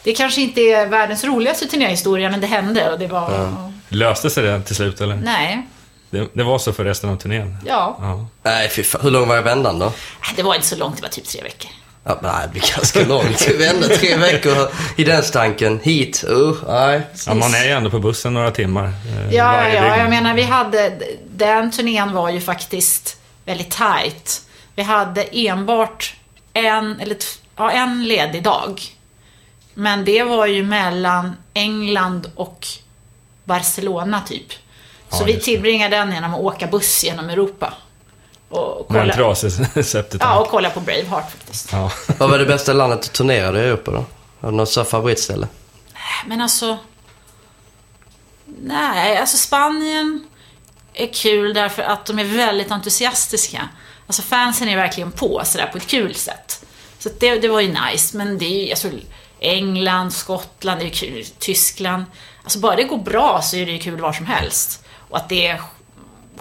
Det kanske inte är världens roligaste turnéhistoria, men det hände och det var... Löste sig det till slut eller? Nej, Det, det var så för resten av turnén? ja. Ja. Nej, fy fan. Hur lång var vändan då? Nej, Det var inte så långt, det var typ tre veckor. Ja, nej, det blir ganska långt. Vända tre veckor i den stanken. Hit, uh, nej. ja, man är ju ändå på bussen några timmar. eh, Ja, ja, dygn. jag menar vi hade, den turnén var ju faktiskt väldigt tight. Vi hade enbart en, eller ja, en ledig dag. Men det var ju mellan England och Barcelona typ. Så Ja, vi tillbringade den genom att åka buss genom Europa. Och Med en kolla, trasig septetank. ja, och kolla på Braveheart faktiskt. Ja. Vad var det bästa landet du turnerade i Europa då? Har du något favoritställe? Men alltså... Nej, alltså Spanien är kul därför att de är väldigt entusiastiska. Alltså fansen är verkligen på sådär på ett kul sätt. Så det, det var ju nice, men det är ju, alltså, England, Skottland, det är kul, Tyskland. Alltså bara det går bra så är det ju kul var som helst. Och att det är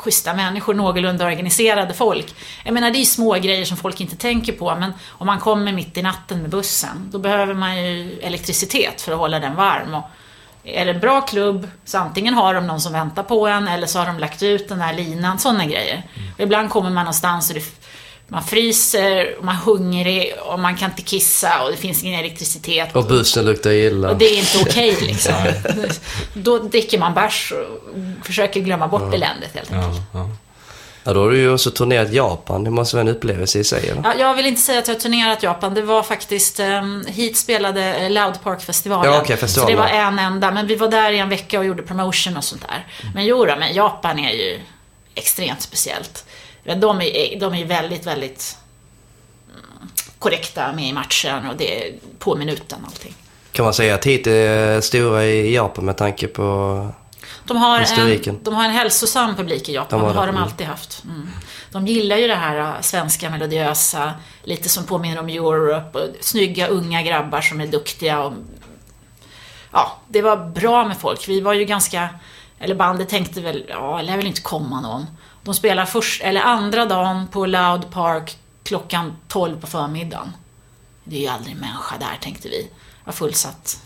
schyssta människor, någorlunda organiserade folk. Jag menar det är små grejer som folk inte tänker på men om man kommer mitt i natten med bussen då behöver man ju elektricitet för att hålla den varm. Och är det en bra klubb så antingen har de någon som väntar på en eller så har de lagt ut den här linan, sådana grejer. Och ibland kommer man någonstans och det, man fryser, och man är hungrig och man kan inte kissa och det finns ingen elektricitet. Och bussen luktar illa. Och det är inte okej okay, liksom. Då dricker man bärs och försöker glömma bort ja. eländet helt enkelt. Ja, ja. Ja, då har du ju också turnerat Japan. Det måste vara en upplevelse i sig, eller? Ja, jag vill inte säga att jag har turnerat Japan. Det var faktiskt, um, hit spelade Loud Park-festivalen. Ja, okay, festivalen. Så det var en enda. Men vi var där i en vecka och gjorde promotion och sånt där. Men jo då, men Japan är ju extremt speciellt. De är, de är väldigt, väldigt mm, korrekta med i matchen och det är på minuten allting. Kan man säga att hit är stora i Japan med tanke på de har, en, de har en hälsosam publik i Japan, de det har de alltid haft. Mm. De gillar ju det här äh, svenska melodiösa, lite som påminner om Europe, och snygga unga grabbar som är duktiga. Och, ja, det var bra med folk. Vi var ju ganska, eller bandet tänkte väl, ja, det lär väl inte komma någon. De spelar först, eller andra dagen på Loud Park klockan 12 på förmiddagen. Det är ju aldrig en människa där, tänkte vi. Det var fullsatt.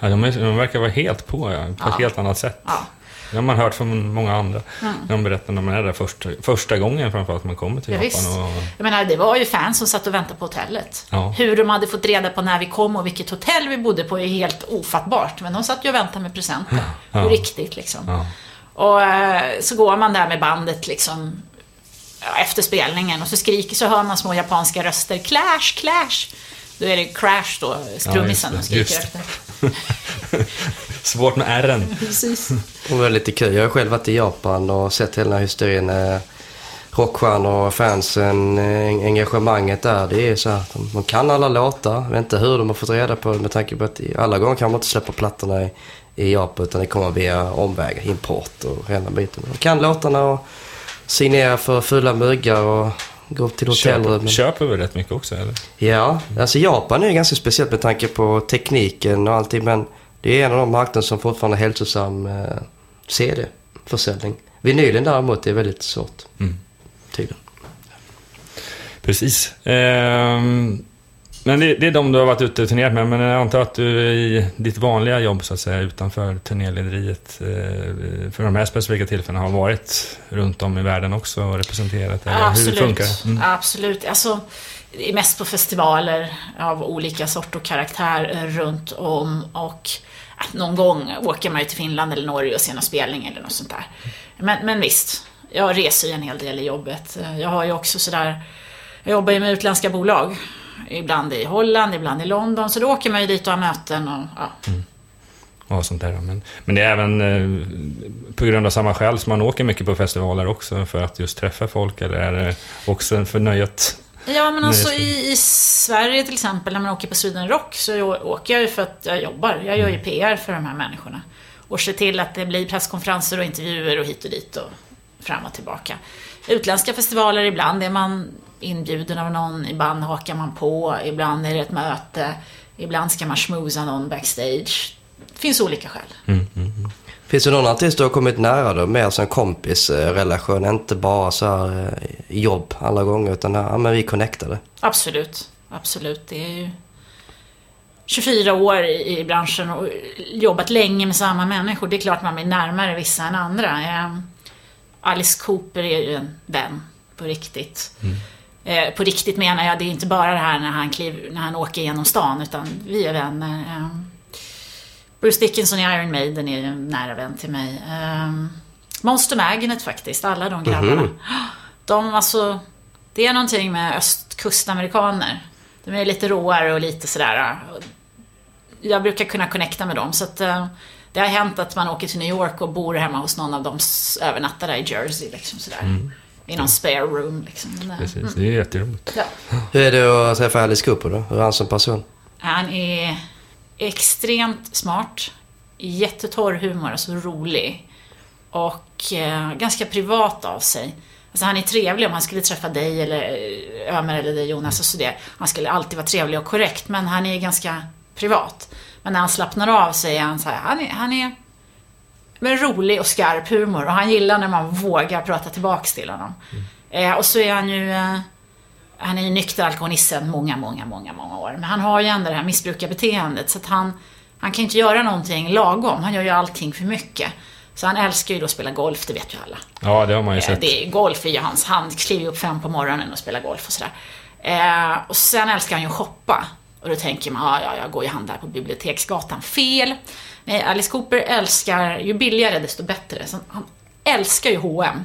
Ja, de, är, de verkar vara helt på, ja, på ja. ett helt annat sätt. Ja. Det har man hört från många andra. Mm. När de berättar när man är där första, första gången framförallt man kommer till ja, Japan. Och... Jag menar, det var ju fans som satt och väntade på hotellet. Ja. Hur de hade fått reda på när vi kom och vilket hotell vi bodde på är helt ofattbart. Men de satt ju och väntade med presenter. Ja. På riktigt liksom. Och eh, så går man där med bandet liksom efter spelningen och så skriker så hör man små japanska röster. Clash, clash! Då är det Crash då, trummisen, ja, skriker efter. Svårt med R'n. Precis. Det var lite kul. Jag har själv varit i Japan och sett hela hysterin. Rockstjärnor och fansen, engagemanget där. Det är så här, de, de kan alla låtar. Jag vet inte hur de har fått reda på det med tanke på att alla gånger kan man inte släppa plattorna i, i Japan utan det kommer via omvägar, import och hela biten. De kan låtarna och signerar för fulla muggar och Gå till hotellrum. Köp, köper vi rätt mycket också eller? Ja, alltså Japan är ganska speciellt med tanke på tekniken och allting. Men det är en av de marknader som fortfarande har hälsosam eh, CD-försäljning. Vinylen däremot är väldigt svårt. Mm. Tydligen. Precis. Ehm, men det, det, är de du har varit ute och turnerat med, men jag antar att du i ditt vanliga jobb så att säga utanför turnélederiet eh, för de här specifika tillfällena har varit runt om i världen också och representerat? Eller Absolut. Hur funkar det? Mm. Absolut. Alltså, mest på festivaler av olika sort och karaktär runt om och någon gång åker man ju till Finland eller Norge och ser någon spelning eller något sånt där. Men, men visst, jag reser ju en hel del i jobbet. Jag har ju också sådär, jag jobbar ju med utländska bolag ibland i Holland, ibland i London. Så då åker man ju dit och har möten och ja. Mm. Och sånt där. Men, men det är även eh, på grund av samma skäl som man åker mycket på festivaler också för att just träffa folk eller är det också för nöjet? Ja, men alltså i, i, Sverige till exempel när man åker på Sweden Rock så åker jag ju för att jag jobbar. Jag gör ju mm. PR för de här människorna. Och ser till att det blir presskonferenser och intervjuer och hit och dit och fram och tillbaka. Utländska festivaler, ibland är man inbjuden av någon, ibland hakar man på, ibland är det ett möte, ibland ska man schmooza någon backstage. Det finns olika skäl. Mm, mm, mm. Finns det någon artist du har kommit nära då, mer som kompisrelation, inte bara så här eh, jobb alla gånger, utan ja, men vi connectade? Absolut, absolut. Det är ju 24 år i branschen och jobbat länge med samma människor. Det är klart man blir närmare vissa än andra. Alice Cooper är ju en vän på riktigt. Mm. Eh, på riktigt menar jag, det är inte bara det här när han, kliv, när han åker genom stan, utan vi är vänner. Eh, Bruce Dickinson i Iron Maiden är en nära vän till mig. Eh, Monster Magnet faktiskt, alla de grabbarna. Mm. De, alltså, det är någonting med östkustamerikaner. De är lite råare och lite sådär. Jag brukar kunna connecta med dem, så att eh, det har hänt att man åker till New York och bor hemma hos någon av dem övernattade i Jersey. Liksom sådär. Mm i någon spare room. Liksom. Precis, mm. det är jätteroligt. Ja. Hur är det att träffa Alice Cooper då? Hur är han som person? Han är extremt smart, jättetorr humor, alltså rolig. Och eh, ganska privat av sig. Alltså han är trevlig om han skulle träffa dig eller eh, Ömer eller dig Jonas och så det. Han skulle alltid vara trevlig och korrekt, men han är ganska privat. Men när han slappnar av så är han så här, han är, han är med rolig och skarp humor och han gillar när man vågar prata tillbaks till honom. Eh, och så är han ju, eh, han är ju nykter alkoholist sedan många, många, många, många år. Men han har ju ändå det här missbrukarbeteendet så att han, han kan inte göra någonting lagom. Han gör ju allting för mycket. Så han älskar ju då att spela golf, det vet ju alla. Ja, det har man ju Eh, sett. Det är, golf är ju hans, han kliver upp fem på morgonen och spelar golf och sådär. Eh, och sen älskar han ju att shoppa. Och då tänker man, ja, ja, jag går ju handlar på Biblioteksgatan. Fel! Nej, Alice Cooper älskar, ju billigare desto bättre. Så han älskar ju H&M.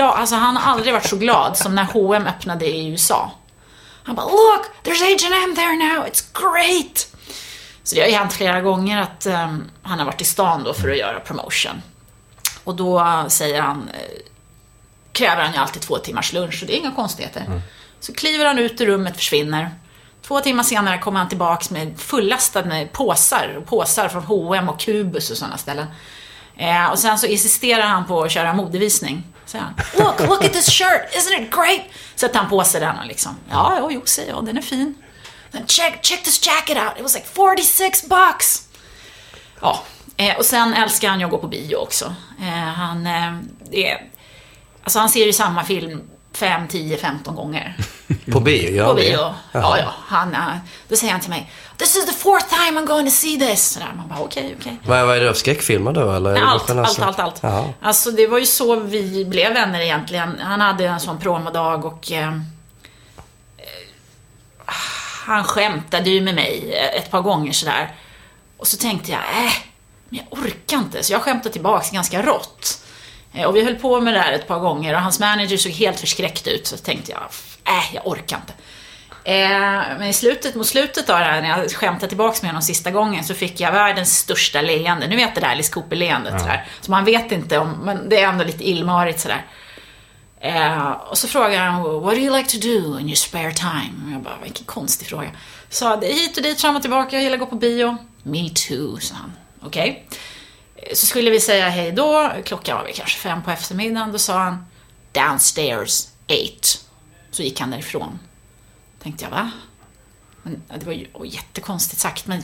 Alltså, han har aldrig varit så glad som när H&M öppnade i USA. Han bara, look! There's H&M there now, it's great! Så det har ju hänt flera gånger att ehm, han har varit i stan då för att göra promotion. Och då säger han, eh, kräver han ju alltid två timmars lunch och det är inga konstigheter. Så kliver han ut ur rummet, försvinner. Två timmar senare kommer han tillbaks med fullastad med påsar. Och påsar från H&M och Kubus och sådana ställen. Eh, och sen så insisterar han på att köra modevisning. Säger han. Look, look at this shirt, isn't it great? Sätter han på sig den och liksom, ja, jo, jo, säger jag, den är fin. Then check, check this jacket out, it was like 46 bucks. Ja, eh, och sen älskar han ju att gå på bio också. Eh, han, eh, är, alltså han ser ju samma film 5, 10, 15 gånger. På bio gör På det? bio. Ja, ja. Han, eh, då säger han till mig This is the fourth time I'm going to see this. Sådär, man bara okej, okej. Vad, vad är det skräckfilmer då? Eller? det Allt, allt, allt, allt. Jaha. Alltså det var ju så vi blev vänner egentligen. Han hade en sån promodag och eh, eh, han skämtade ju med mig ett par gånger sådär. Och så tänkte jag, äh, men jag orkar inte. Så jag skämtade tillbaks ganska rått. Eh, Och vi höll på med det här ett par gånger och hans manager såg helt förskräckt ut. Så tänkte jag, äh, jag orkar inte. Eh, men i slutet, mot slutet av det här, när jag skämtade tillbaks med honom sista gången, så fick jag världens största leende. Nu vet det där Alice Cooper-leendet sådär. Så man vet inte om, men det är ändå lite illmarigt sådär. Eh, och så frågar han, what do you like to do in your spare time? Och jag bara, vilken konstig fråga. Sa, hit och dit, fram och tillbaka, jag gillar att gå på bio. Me too, sa han. Okej. Eh, så skulle vi säga hej då, klockan var väl kanske fem på eftermiddagen, då sa han, downstairs, eight. Så gick han därifrån. Tänkte jag, va? Men, det var ju oh, jättekonstigt sagt, men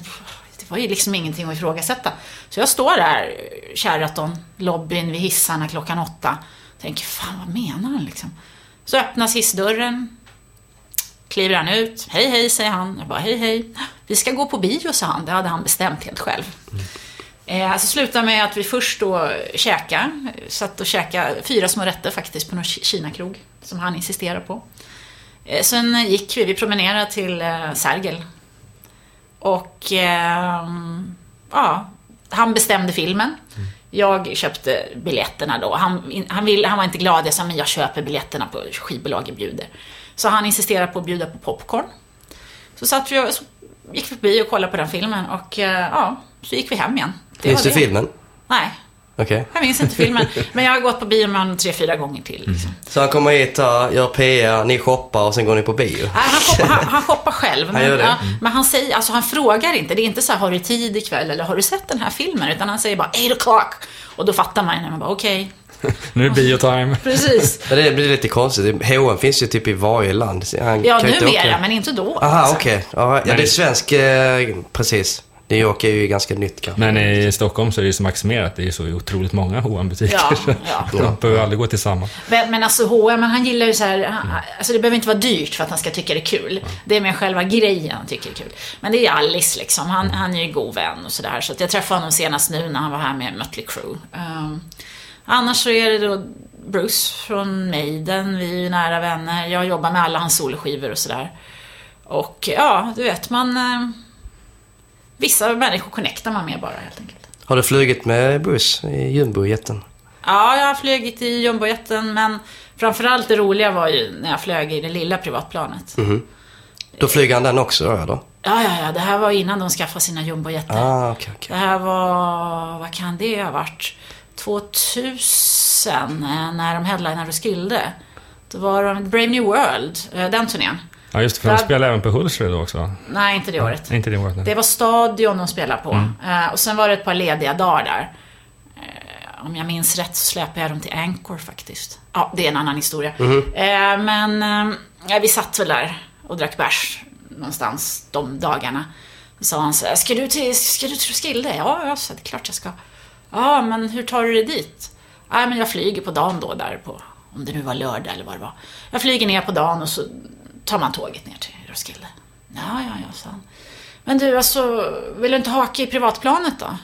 det var ju liksom ingenting att ifrågasätta. Så jag står där, Sheraton, lobbyn vid hissarna klockan åtta. Tänker, fan vad menar han liksom? Så öppnas hissdörren. Kliver han ut. Hej, hej, säger han. Jag bara, hej, hej. Vi ska gå på bio, sa han. Det hade han bestämt helt själv. Mm. Eh, alltså, så slutade med att vi först då käka. Satt och käkade fyra små rätter faktiskt på någon kinakrog Som han insisterade på. Eh, sen gick vi, vi promenerade till eh, Sergel. Och eh, ja, han bestämde filmen. Jag köpte biljetterna då. Han, han, vill, han var inte glad, jag sa men jag köper biljetterna på skivbolaget bjuder. Så han insisterade på att bjuda på popcorn. Så satt vi och så gick vi förbi och kollade på den filmen och eh, ja, så gick vi hem igen. Det Minns du det. filmen? Nej, Okej. jag minns inte filmen. Men jag har gått på bio med honom tre, fyra gånger till. Liksom. Så han kommer hit, gör PR, ni shoppar och sen går ni på bio? Nej, han, shoppar, han, han shoppar själv. Men Han gör det? ja, men han säger, alltså han frågar inte. Det är inte så här, har du tid ikväll eller har du sett den här filmen? Utan han säger bara 8 o'clock. Och då fattar man ju när man bara okej. Nu är det biotime. Precis. Men det blir lite konstigt. H&M finns ju typ i varje land. Han Ja, numera, men inte då. Aha, alltså. okej. Ja, ja, det är svensk... Eh, precis. New York är ju ganska nytt kanske. Men i Stockholm så är det ju så maximerat. Det är så otroligt många hm butiker Ja, ja. De behöver aldrig gå till samma. Men, men alltså H&M, han gillar ju så här, han, alltså det behöver inte vara dyrt för att han ska tycka det är kul. Det är mer själva grejen han tycker är kul. Men det är Alice liksom, han, han är ju god vän och sådär. Så att jag träffade honom senast nu när han var här med Mötley Crüe. Um, annars så är det då Bruce från Maiden, vi är ju nära vänner. Jag jobbar med alla hans soloskivor och sådär. Och ja, du vet man... Vissa människor connectar man med bara helt enkelt. Har du flugit med buss i jumbojeten? Ja, jag har flugit i jumbojeten, men framförallt det roliga var ju när jag flög i det lilla privatplanet. Då flyger han den också då, eller? Ja, ja, ja, det här var innan de skaffade sina jumbojeter. Ah, okej, okej. Det här var, vad kan det ha varit? 2000, eh, när de headlinade Roskilde. Då var de Brave New World, eh, den turnén. Ja, just det, för de spelar även på Hultsfred då också. Nej, inte det året. Nej, inte det året. nej. Det var Stadion de spelade på. Eh, och sen var det ett par lediga dagar där. Eh, om jag minns rätt så släpade jag dem till Anchor faktiskt. Ja, det är en annan historia. Eh, men ja, vi satt väl där och drack bärs någonstans de dagarna. Så sa han så här, ska du till, ska du till Roskilde? Ja, ja, så det är klart jag ska. Ja, men hur tar du dig dit? Nej, men jag flyger på dagen då där på, om det nu var lördag eller vad det var. Jag flyger ner på dagen och så tar man tåget ner till Roskilde. Ja, ja, ja, sa han. Men du, alltså, vill du inte haka i privatplanet då?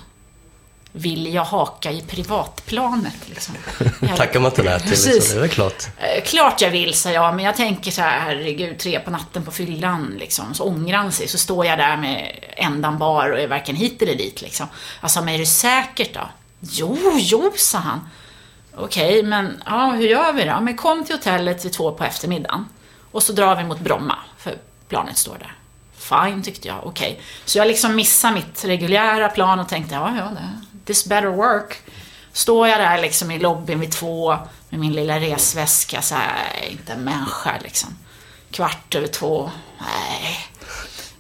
Vill jag haka i privatplanet liksom? Tackar man inte nej till liksom, det är väl klart. Eh, klart jag vill, sa jag, men jag tänker så här, herregud, tre på natten på fyllan, liksom. Så ångrar han sig, så står jag där med ändan bar och är varken hit eller dit, liksom. Sa, men är det säkert då? Jo, jo, sa han. Okej, men ja, hur gör vi då? Men kom till hotellet vid två på eftermiddagen. Och så drar vi mot Bromma, för planet står där. Fine, tyckte jag. Okej. Okay. Så jag liksom missade mitt reguljära plan och tänkte, ja, ja, this better work. Står jag där liksom i lobbyn vid två med min lilla resväska, så här, inte en människa liksom. Kvart över två, nej.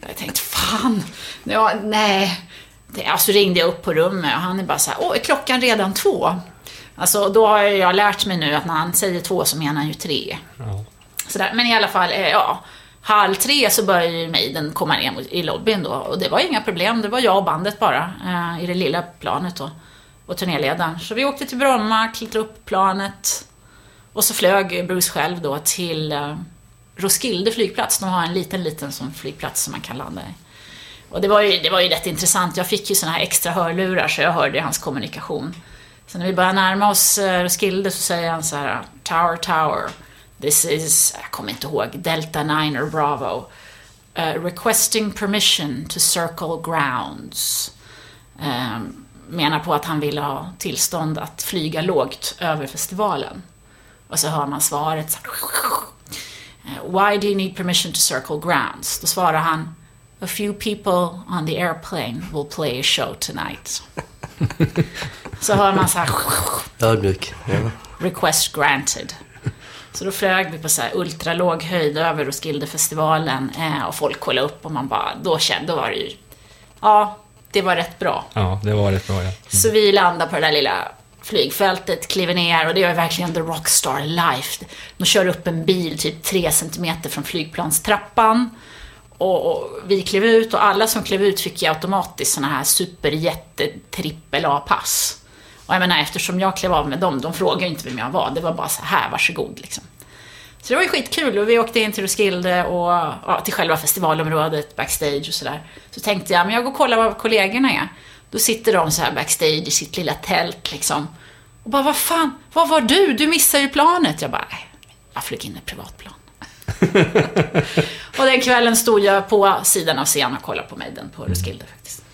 Jag tänkte, fan, ja, nej. Det, alltså ringde jag upp på rummet och han är bara så här, åh, är klockan redan två? Alltså, då har jag lärt mig nu att när han säger två så menar han ju tre. Ja. Sådär. Men i alla fall, eh, ja. Halv tre så började ju Maiden komma ner i lobbyn då. Och det var inga problem. Det var jag och bandet bara eh, i det lilla planet då. Och turnéledaren. Så vi åkte till Bromma, klättrade upp planet. Och så flög Bruce själv då till eh, Roskilde flygplats. De har en liten, liten sån flygplats som man kan landa i. Och det var ju, det var ju rätt intressant. Jag fick ju såna här extra hörlurar så jag hörde hans kommunikation. Så när vi börjar närma oss eh, Roskilde så säger han så här Tower, Tower. This is, jag kommer inte ihåg, Delta 9 or Bravo. Uh, requesting permission to circle grounds. Um, menar på att han vill ha tillstånd att flyga lågt över festivalen. Och så hör man svaret så uh, Why do you need permission to circle grounds? Då svarar han A few people on the airplane will play a show tonight. så hör man så här... Ödmjuk. Ja. Request granted. Så då flög vi på så här ultralåg höjd över Roskildefestivalen eh, och folk kollade upp och man bara, då kände, då var det ju, ja, det var rätt bra. Ja, det var rätt bra ja. Mm. Så vi landade på det där lilla flygfältet, kliver ner och det är verkligen the rockstar life. De kör upp en bil typ tre centimeter från flygplanstrappan. Och, och, vi klev ut och alla som klev ut fick ju automatiskt såna här superjätte trippel A-pass. Och jag menar, eftersom jag klev av med dem, de frågade inte vem jag var. Det var bara så här, varsågod liksom. Så det var ju skitkul och vi åkte in till Roskilde och ja, till själva festivalområdet, backstage och sådär. Så tänkte jag, men jag går och kollar var kollegorna är. Då sitter de så här backstage i sitt lilla tält liksom. Och bara, vad fan, var var du? Du missade ju planet. Jag bara, nej, jag flög in i privatplan. och den kvällen stod jag på sidan av scenen och kollade på Maiden på Roskilde faktiskt.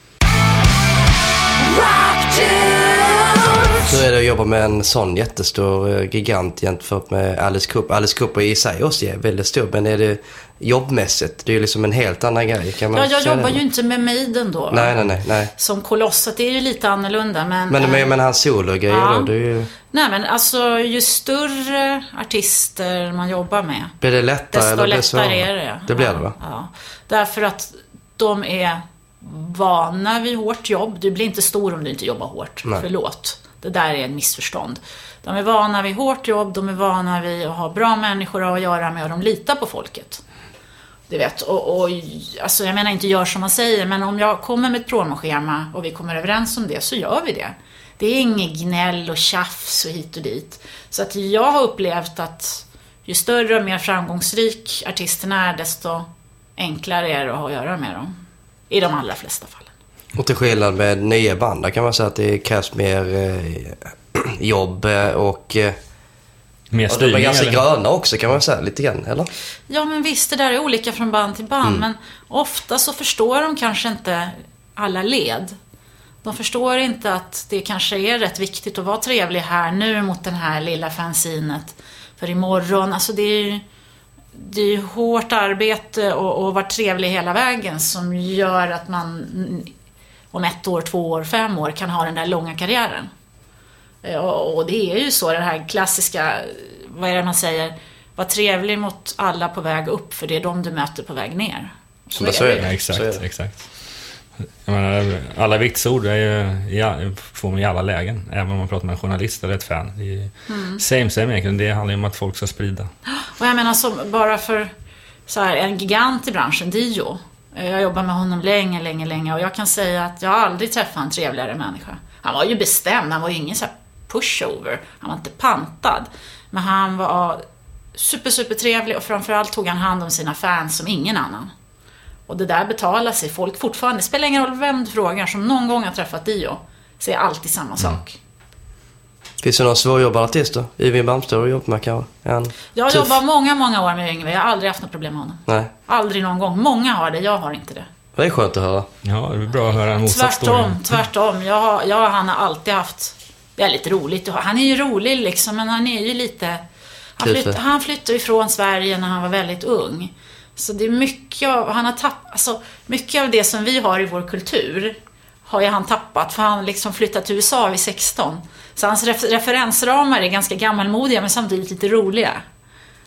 Hur är det att jobba med en sån jättestor eh, gigant jämfört med Alice Cooper? Alice Cooper i sig också är väldigt stor, men är det jobbmässigt? Det är ju liksom en helt annan grej. Kan man ja, jag jobbar det? ju inte med Maiden då. Nej, nej, nej. nej. Som Kolosset, det är ju lite annorlunda. Men, men, men, men hans sologrejer ja. då? Det är ju... Nej, men alltså ju större artister man jobbar med. Blir det lättare desto eller lättare är det. Det blir det va? Ja. Därför att de är vana vid hårt jobb. Du blir inte stor om du inte jobbar hårt. Nej. Förlåt. Det där är ett missförstånd. De är vana vid hårt jobb, de är vana vid att ha bra människor att göra med och de litar på folket. Du vet, och, och alltså jag menar inte gör som man säger, men om jag kommer med ett promoschema och vi kommer överens om det så gör vi det. Det är inget gnäll och tjafs och hit och dit. Så att jag har upplevt att ju större och mer framgångsrik artisterna är, desto enklare är det att ha att göra med dem. I de allra flesta fall. Och till skillnad med nya band, där kan man säga att det krävs mer eh, jobb eh, och... Eh, mer styrning, och de är ganska eller? gröna också kan man säga lite grann, eller? Ja, men visst, det där är olika från band till band. Mm. Men ofta så förstår de kanske inte alla led. De förstår inte att det kanske är rätt viktigt att vara trevlig här nu mot det här lilla fanzinet. För imorgon, alltså det är ju det är hårt arbete och, och vara trevlig hela vägen som gör att man om ett år, två år, fem år kan ha den där långa karriären. Eh, och, det är ju så, det här klassiska, vad är det man säger, var trevlig mot alla på väg upp för det är de du möter på väg ner. Så, så är det. Ja, exakt, exakt. Menar, alla vitsord är ju, får man i alla lägen, även om man pratar med en journalist eller ett fan. Det är mm. same, same egentligen. Det handlar ju om att folk ska sprida. Och jag menar, så, bara för så här, en gigant i branschen, Dio, Eh, jag jobbar med honom länge, länge, länge och jag kan säga att jag aldrig träffat en trevligare människa. Han var ju bestämd, han var ju ingen så här pushover. Han var inte pantad. Men han var super, super trevlig och framförallt tog han hand om sina fans som ingen annan. Och det där betalar sig. Folk fortfarande, det spelar ingen roll vem du frågar, som någon gång har träffat Dio, säger alltid samma sak. Finns det någon svårjobbad artist då? Yngwie Malmsteen har du jobbat med kanske? Han Jag har tuff? jobbat många, många år med Yngwie. Jag har aldrig haft något problem med honom. Nej. Aldrig någon gång. Många har det, jag har inte det. Det är skönt att höra. Ja, det är bra att höra en motsatt story. Tvärtom, tvärtom. Jag, har- jag och han har alltid haft... Det är lite roligt. Han är ju rolig liksom, men han är ju lite... Han, flytt, han flyttade ifrån Sverige när han var väldigt ung. Så det är mycket av... Han har tappat... Alltså, mycket av det som vi har i vår kultur har ju han tappat, för han liksom flyttat till USA vid 16. Så hans ref, referensramar är ganska gammalmodiga, men samtidigt lite roliga.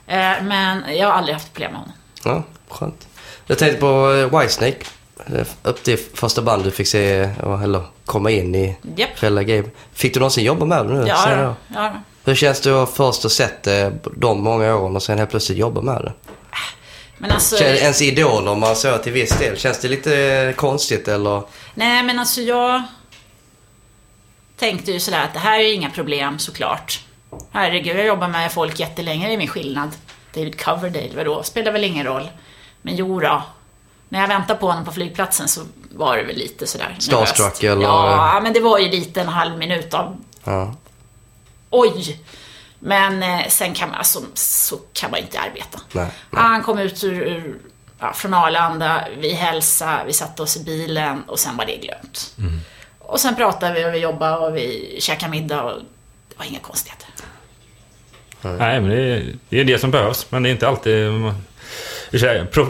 Eh, men jag har aldrig haft problem med honom. Ja, skönt. Jag tänkte på eh, Whitesnake. Eh, Upp till första band du fick se, eh, eller komma in i Japp. själva game. Fick du någonsin jobba med dem nu? Ja, ja. Hur känns det att först ha sett eh, de många åren och sen helt plötsligt jobba med det? Men alltså... Känns ens idol om man så till viss del. Känns det lite konstigt eller? Nej, men alltså jag tänkte ju sådär att det här är inga problem såklart. Herregud, jag jobbar med folk jättelänge, det är min skillnad. David Coverdale, vadå? Spelar väl ingen roll. Men jo då. När jag väntade på honom på flygplatsen så var det väl lite sådär Starstruck, eller? Ja, men det var ju lite en halv minut av Ja. oj. Men eh, sen kan man, alltså, så kan man inte arbeta. Nej. Han kom ut ur, ur, ja, från Arlanda, vi hälsade, vi satte oss i bilen och sen var det glömt. Och sen pratade vi och vi jobbade och vi käkade middag och det var inga konstigheter. Nej, men det är, det är det som behövs. Men det är inte alltid...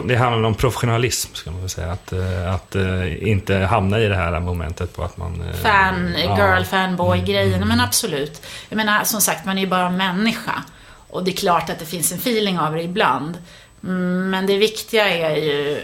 Det handlar om professionalism, ska man väl säga. Att, eh, att eh, inte hamna i det här momentet på att man... eh, Fan, ja. girl, fanboy grejen men absolut. Jag menar, som sagt, man är ju bara människa. Och det är klart att det finns en feeling av det ibland. Mm, men det viktiga är ju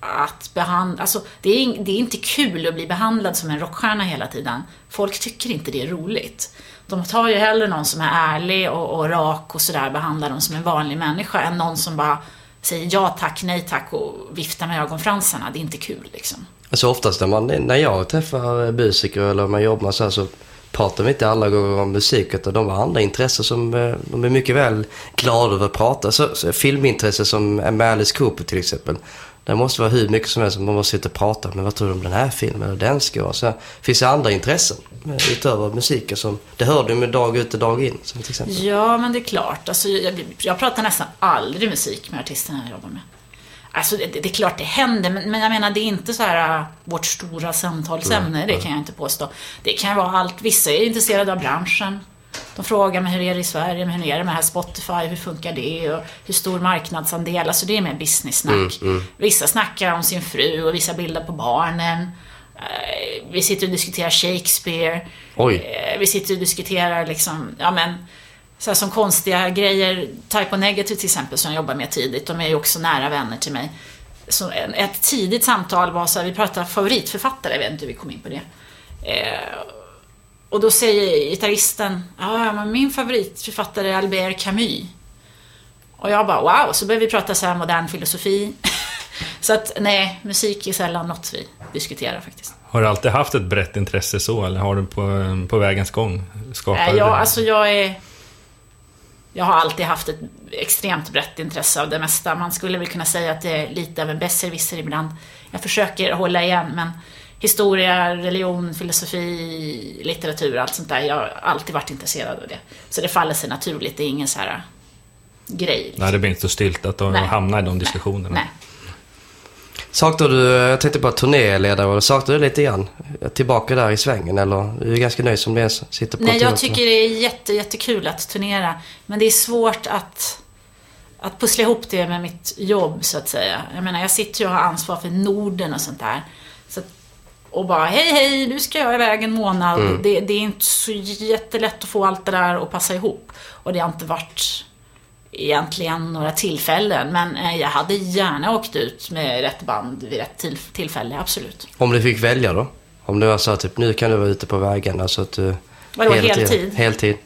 att behandla, alltså det är, det är inte kul att bli behandlad som en rockstjärna hela tiden. Folk tycker inte det är roligt. De tar ju hellre någon som är ärlig och, och rak och sådär, behandlar dem som en vanlig människa, än någon som bara säger ja tack, nej tack och viftar med ögonfransarna. Det är inte kul liksom. Alltså oftast när, man, när jag träffar musiker eller man jobbar så här så pratar vi inte alla gånger om musik utan de har andra intressen som eh, de är mycket väl glada över att prata. Så, så filmintresse som med Alice Cooper till exempel. Det måste vara hur mycket som helst som man måste sitta och prata men vad tror du om den här filmen och den ska vara. Så finns det andra intressen eh, utöver musiken som det hör du med dag ut och dag in. Som till exempel. Ja, men det är klart. Alltså, jag, jag pratar nästan aldrig musik med artisterna jag jobbar med. Alltså, det, det är klart det händer, men, men jag menar det är inte så här äh, vårt stora samtalsämne, det kan jag inte påstå. Det kan vara allt. Vissa är intresserade av branschen. De frågar mig hur är det i Sverige, hur är det med här Spotify, hur funkar det och hur stor marknadsandel, alltså det är mer business-snack. Vissa snackar om sin fru och vissa bilder på barnen. Eh, Vi sitter och diskuterar Shakespeare. Oj. Eh, Vi sitter och diskuterar liksom, ja men, så här som konstiga grejer. Type O Negative till exempel, som jag jobbar med tidigt, de är ju också nära vänner till mig. Så ett tidigt samtal var så här, vi pratade favoritförfattare, jag vet inte hur vi kom in på det. Eh, och då säger gitarristen, ja ja, men min favoritförfattare är Albert Camus. Och jag bara, wow, så började vi prata så här modern filosofi. så att nej, musik är sällan något vi diskuterar faktiskt. Har du alltid haft ett brett intresse så, eller har du på, på vägens gång skapat Nej, jag, det? alltså jag är... Jag har alltid haft ett extremt brett intresse av det mesta. Man skulle väl kunna säga att det är lite av en besserwisser ibland. Jag försöker hålla igen, men historia, religion, filosofi, litteratur, allt sånt där. Jag har alltid varit intresserad av det. Så det faller sig naturligt. Det är ingen så här grej. Liksom. Nej, det blir inte så styltat att hamna i de diskussionerna. Nej. Saknar du, jag tänkte på turnéledare, saknar du lite grann tillbaka där i svängen eller är du ganska nöjd som det är? så- Sitter på Nej, jag tycker det är jätte, jättekul att turnera. Men det är svårt att, att pussla ihop det med mitt jobb, så att säga. Jag menar, jag sitter ju och har ansvar för Norden och sånt där. Så att, och bara, hej, hej, nu ska jag iväg en månad. Det, det är inte så jättelätt att få allt det där att passa ihop. Och det har inte varit egentligen några tillfällen. Men eh, jag hade gärna åkt ut med rätt band vid rätt till, tillfälle, absolut. Om du fick välja då? Om du var så här, typ nu kan du vara ute på vägarna så att du... Vadå, hela tiden- heltid? Heltid.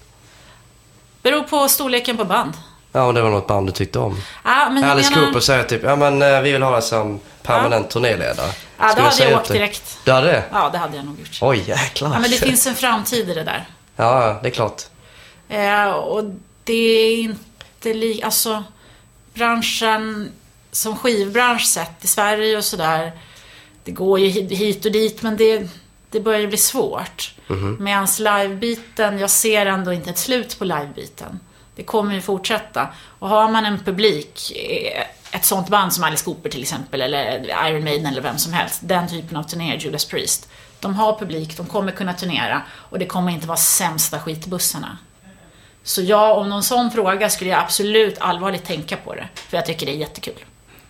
Beror på storleken på band. Ja, och det var något band du tyckte om. Ja, men jag Alice menar, Cooper säger typ, ja men eh, vi vill ha dig som permanent turnéledare. Ja, då hade jag åkt det? direkt. Du hade det? Ja, det hade jag nog gjort. Oj, jäklar. Ja, men det finns en framtid i det där. Ja, ja, det är klart. Eh, och det är inte li... Alltså, branschen som skivbransch sett i Sverige och sådär. Det går ju hit- och dit, men det, det börjar ju bli svårt. Mhm. Medans livebiten, jag ser ändå inte ett slut på livebiten. Det kommer ju fortsätta. Och har man en publik, eh, ett sånt band som Alice Cooper till exempel, eller Iron Maiden eller vem som helst, den typen av turnéer, Judas Priest. De har publik, de kommer kunna turnera och det kommer inte vara sämsta skitbussarna. Så ja, om någon sån fråga skulle jag absolut allvarligt tänka på det. För jag tycker det är jättekul.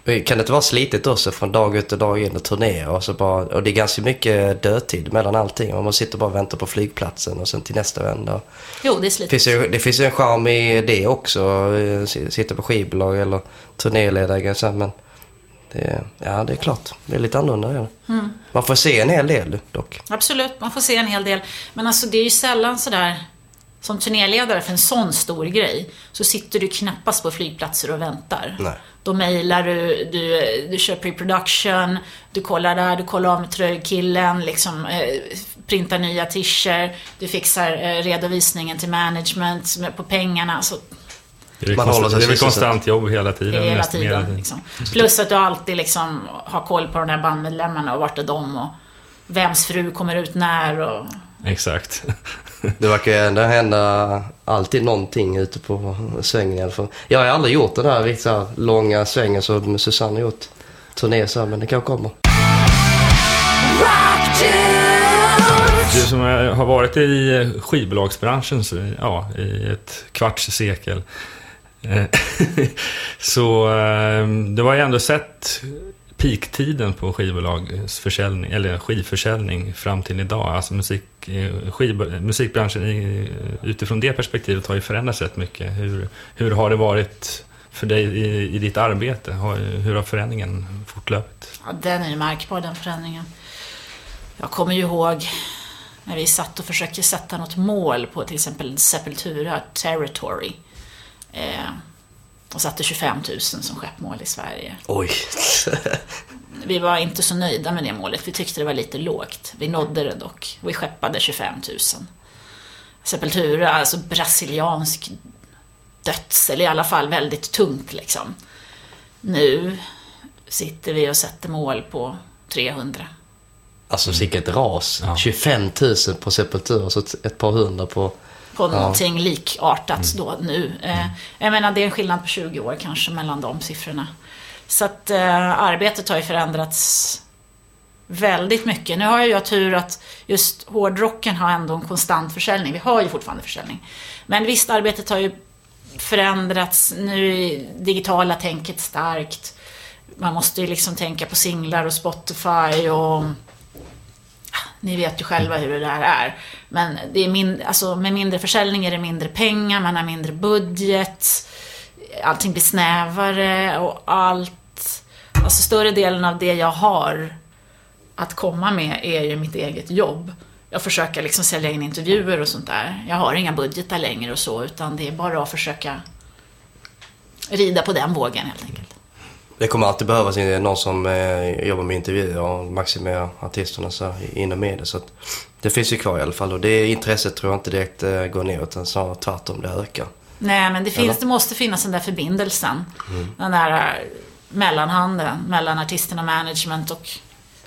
Kan det inte vara slitigt också från dag ut och dag in och turnera och så bara, och det är ganska mycket dödtid mellan allting. Man sitter bara och väntar på flygplatsen och sen till nästa vända. Jo, det är slitigt. finns ju, det finns ju en charm i det också, sitta på skivbolag eller turnéledare men det, ja det är klart, det är lite annorlunda. Ja. Mm. Man får se en hel del dock. Absolut, man får se en hel del. Men alltså det är ju sällan sådär, som turnéledare för en sån stor grej, så sitter du knappast på flygplatser och väntar. Nej. Då mejlar du, du, du kör pre-production, du kollar där, du kollar av med tröjkillen, liksom, eh, printar nya t-shirts, du fixar eh, redovisningen till management på pengarna. Så Det är Man konstant, håller sig det är konstant jobb hela tiden. hela tiden. Liksom. Plus att du alltid liksom har koll på de där bandmedlemmarna och vart är de och vems fru kommer ut när och Exakt. Det verkar ju ändå hända alltid någonting ute på svängen i alla fall. Jag har aldrig gjort den här riktigt så här långa svängen som Susanne har gjort. Turné så här, men det kanske kommer. Du som har varit i skivbolagsbranschen så, ja, i ett kvarts sekel. eh, Så eh, du har ju ändå sett peaktiden på skivbolagsförsäljning, eller skivförsäljning fram till idag. Alltså musik, eh, skiv, musikbranschen i, utifrån det perspektivet har ju förändrats rätt mycket. Hur, hur har det varit för dig i, i ditt arbete? Har, hur har förändringen fortlöpt? Ja, den är ju märkbar den förändringen. Jag kommer ju ihåg när vi satt och försökte sätta något mål på till exempel Sepultura Territory. Eh, och satte 25 000 som skeppmål i Sverige. Oj. Vi var inte så nöjda med det målet. Vi tyckte det var lite lågt. Vi nådde det dock. Vi skeppade 25 000. Sepultura, alltså brasiliansk döds, eller i alla fall väldigt tungt liksom. Nu sitter vi och sätter mål på 300. Alltså vilket ras. Ja. 25 000 på Sepultura så ett par hundra på... På någonting likartat då nu. Eh, jag menar det är en skillnad på 20 år kanske mellan de siffrorna. Så att eh, arbetet har ju förändrats väldigt mycket. Nu har jag ju tur att just hårdrocken har ändå en konstant försäljning. Vi har ju fortfarande försäljning. Men visst, arbetet har ju förändrats. Nu är digitala tänket starkt. Man måste ju liksom tänka på singlar och Spotify och ni vet ju själva hur det där är. Men det är min, alltså med mindre försäljning är det mindre pengar, man har mindre budget. Allting blir snävare och allt. Alltså större delen av det jag har att komma med är ju mitt eget jobb. Jag försöker liksom sälja in intervjuer och sånt där. Jag har inga budgetar längre och så, utan det är bara att försöka rida på den vågen helt enkelt. Det kommer alltid behövas någon som eh, jobbar med intervjuer och maximerar artisterna så, inom media. Så att det finns ju kvar i alla fall och det intresset tror jag inte direkt eh, går ner utan snarare tvärtom, det ökar. Nej, men det, finns, Eller? det måste finnas den där förbindelsen. Den där eh, mellanhanden mellan artisten och management och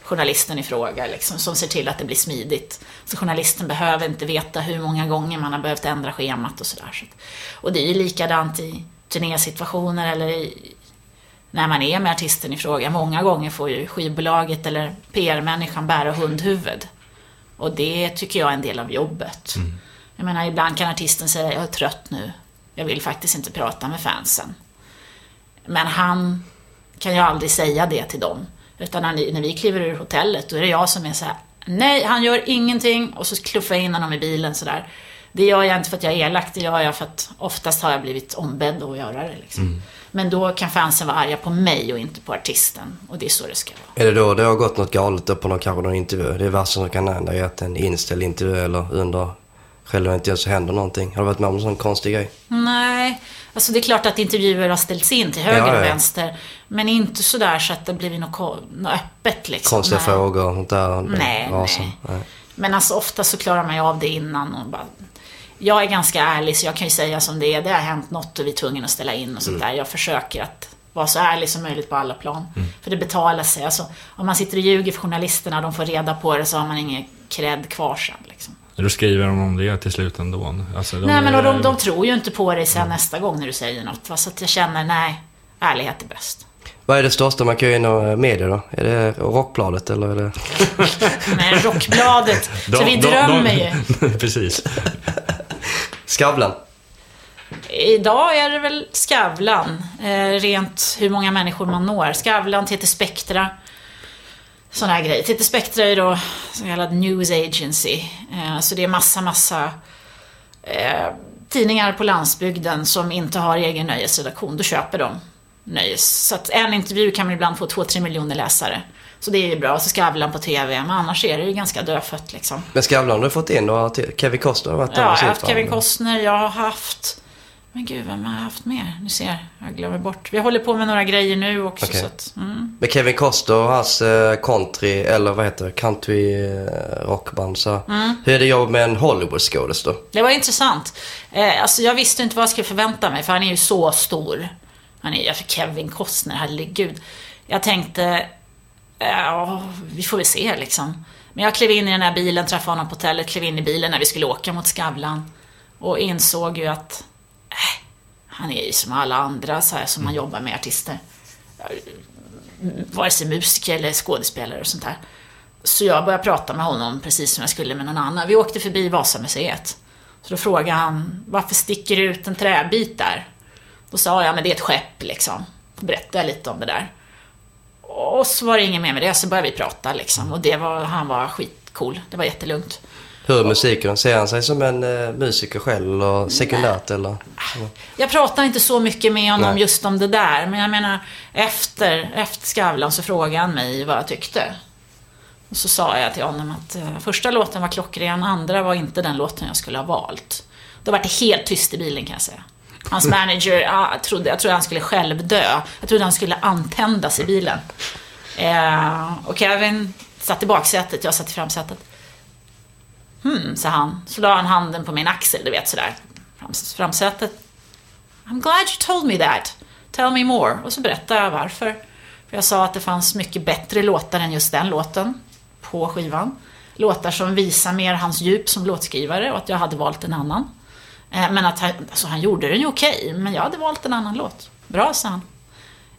journalisten i fråga, liksom, som ser till att det blir smidigt. Så journalisten behöver inte veta hur många gånger man har behövt ändra schemat och sådär. Så och det är ju likadant i turnésituationer eller i, när man är med artisten i fråga. Många gånger får ju skivbolaget eller PR-människan bära hundhuvud. Och det tycker jag är en del av jobbet. Jag menar, ibland kan artisten säga jag är trött nu. Jag vill faktiskt inte prata med fansen. Men han kan ju aldrig säga det till dem. Utan när, vi kliver ur hotellet, då är det jag som är så här. Nej, han gör ingenting. Och så knuffar jag in honom i bilen sådär. Det gör jag inte för att jag är elak, det gör jag för att oftast har jag blivit ombedd att göra det. Liksom. Men då kan fansen vara arga på mig och inte på artisten. Och det är så det ska vara. Är det då det har gått något galet då på någon, kanske någon intervju? Det är värsta som kan hända är att en inställd intervju eller under själva intervjun så händer någonting. Har du varit med om en sån konstig grej? Nej, Alltså det är klart att intervjuer har ställts in till höger Ja, ja, och vänster. Men inte sådär så att det blivit något, öppet liksom. Konstiga Nej. frågor och sånt där. Nej, nej. nej. Men alltså ofta så klarar man ju av det innan och bara... Jag är ganska ärlig så jag kan ju säga som det är. Det har hänt något och vi är tvungna att ställa in och sånt där. Jag försöker att vara så ärlig som möjligt på alla plan. För det betalar sig. Alltså, om man sitter och ljuger för journalisterna och de får reda på det så har man ingen cred kvar sen. Liksom. Du skriver de om det till slut ändå? Alltså, de nej men och de, de tror ju inte på dig sen nästa gång när du säger något. Va? Så att jag känner, nej, ärlighet är bäst. Vad är det största man kan göra inom media då? Är det Rockbladet eller är det... Men Rockbladet, De- så vi de- drömmer de- ju. Precis. Skavlan? Idag är det väl Skavlan, eh, rent hur många människor man når. Skavlan, TT Spektra, sådana här grejer. TT Spektra är då så kallad news agency. Eh, så det är massa, massa eh, tidningar på landsbygden som inte har egen nöjesredaktion. Då köper de nöjes. Så att en intervju kan man ibland få 2-3 miljoner läsare. Så det är ju bra. Så Skavlan på TV. Men annars är det ju ganska dödfött liksom. Men Skavlan har du fått in några till? Kevin Costner har varit där Ja, jag har haft? Kevin Costner, jag har haft... Men gud, vem har jag haft mer? Nu ser jag, jag glömmer bort. Vi håller på med några grejer nu också. Okej. Så att, mm. Men Kevin Costner och hans eh, country, eller vad heter det, country eh, rockband. Så. Mm. Hur är det jobb med en Hollywood-skådis då? Det var intressant. Eh, alltså, jag visste inte vad jag skulle förvänta mig, för han är ju så stor. Han är Kevin Costner, herregud. Jag tänkte, ja, vi får väl se liksom. Men jag klev in i den här bilen, träffade honom på hotellet, klev in i bilen när vi skulle åka mot Skavlan. Och insåg ju att, äh, han är ju som alla andra så här, som man jobbar med artister. Vare sig musiker eller skådespelare och sånt där. Så jag började prata med honom precis som jag skulle med någon annan. Vi åkte förbi Vasamuseet. Så då frågade han, varför sticker det ut en träbit där? Då sa jag, men det är ett skepp liksom. Då berättade jag lite om det där. Och så var det inget mer med det, så började vi prata liksom. Och det var, han var skitcool. Det var jättelugnt. Hur är musiken? Ser han sig som en eh, musiker själv eller sekundärt eller? Jag pratade inte så mycket med honom Nej. just om det där, men jag menar efter, efter Skavlan så frågade han mig vad jag tyckte. Och så sa jag till honom att eh, första låten var klockren, andra var inte den låten jag skulle ha valt. Då var det helt tyst i bilen kan jag säga. Hans manager, jag, trodde, jag trodde han skulle själv dö. Jag trodde han skulle antändas i bilen. Eh, och Kevin satt i baksätet, jag satt i framsätet. Hmm, sa han. Så la han handen på min axel, du vet sådär. Frams, framsätet. I'm glad you told me that. Tell me more. Och så berättade jag varför. För jag sa att det fanns mycket bättre låtar än just den låten på skivan. Låtar som visar mer hans djup som låtskrivare och att jag hade valt en annan. Eh, men att han, alltså han gjorde den ju okej, men jag hade valt en annan låt. Bra, sa han.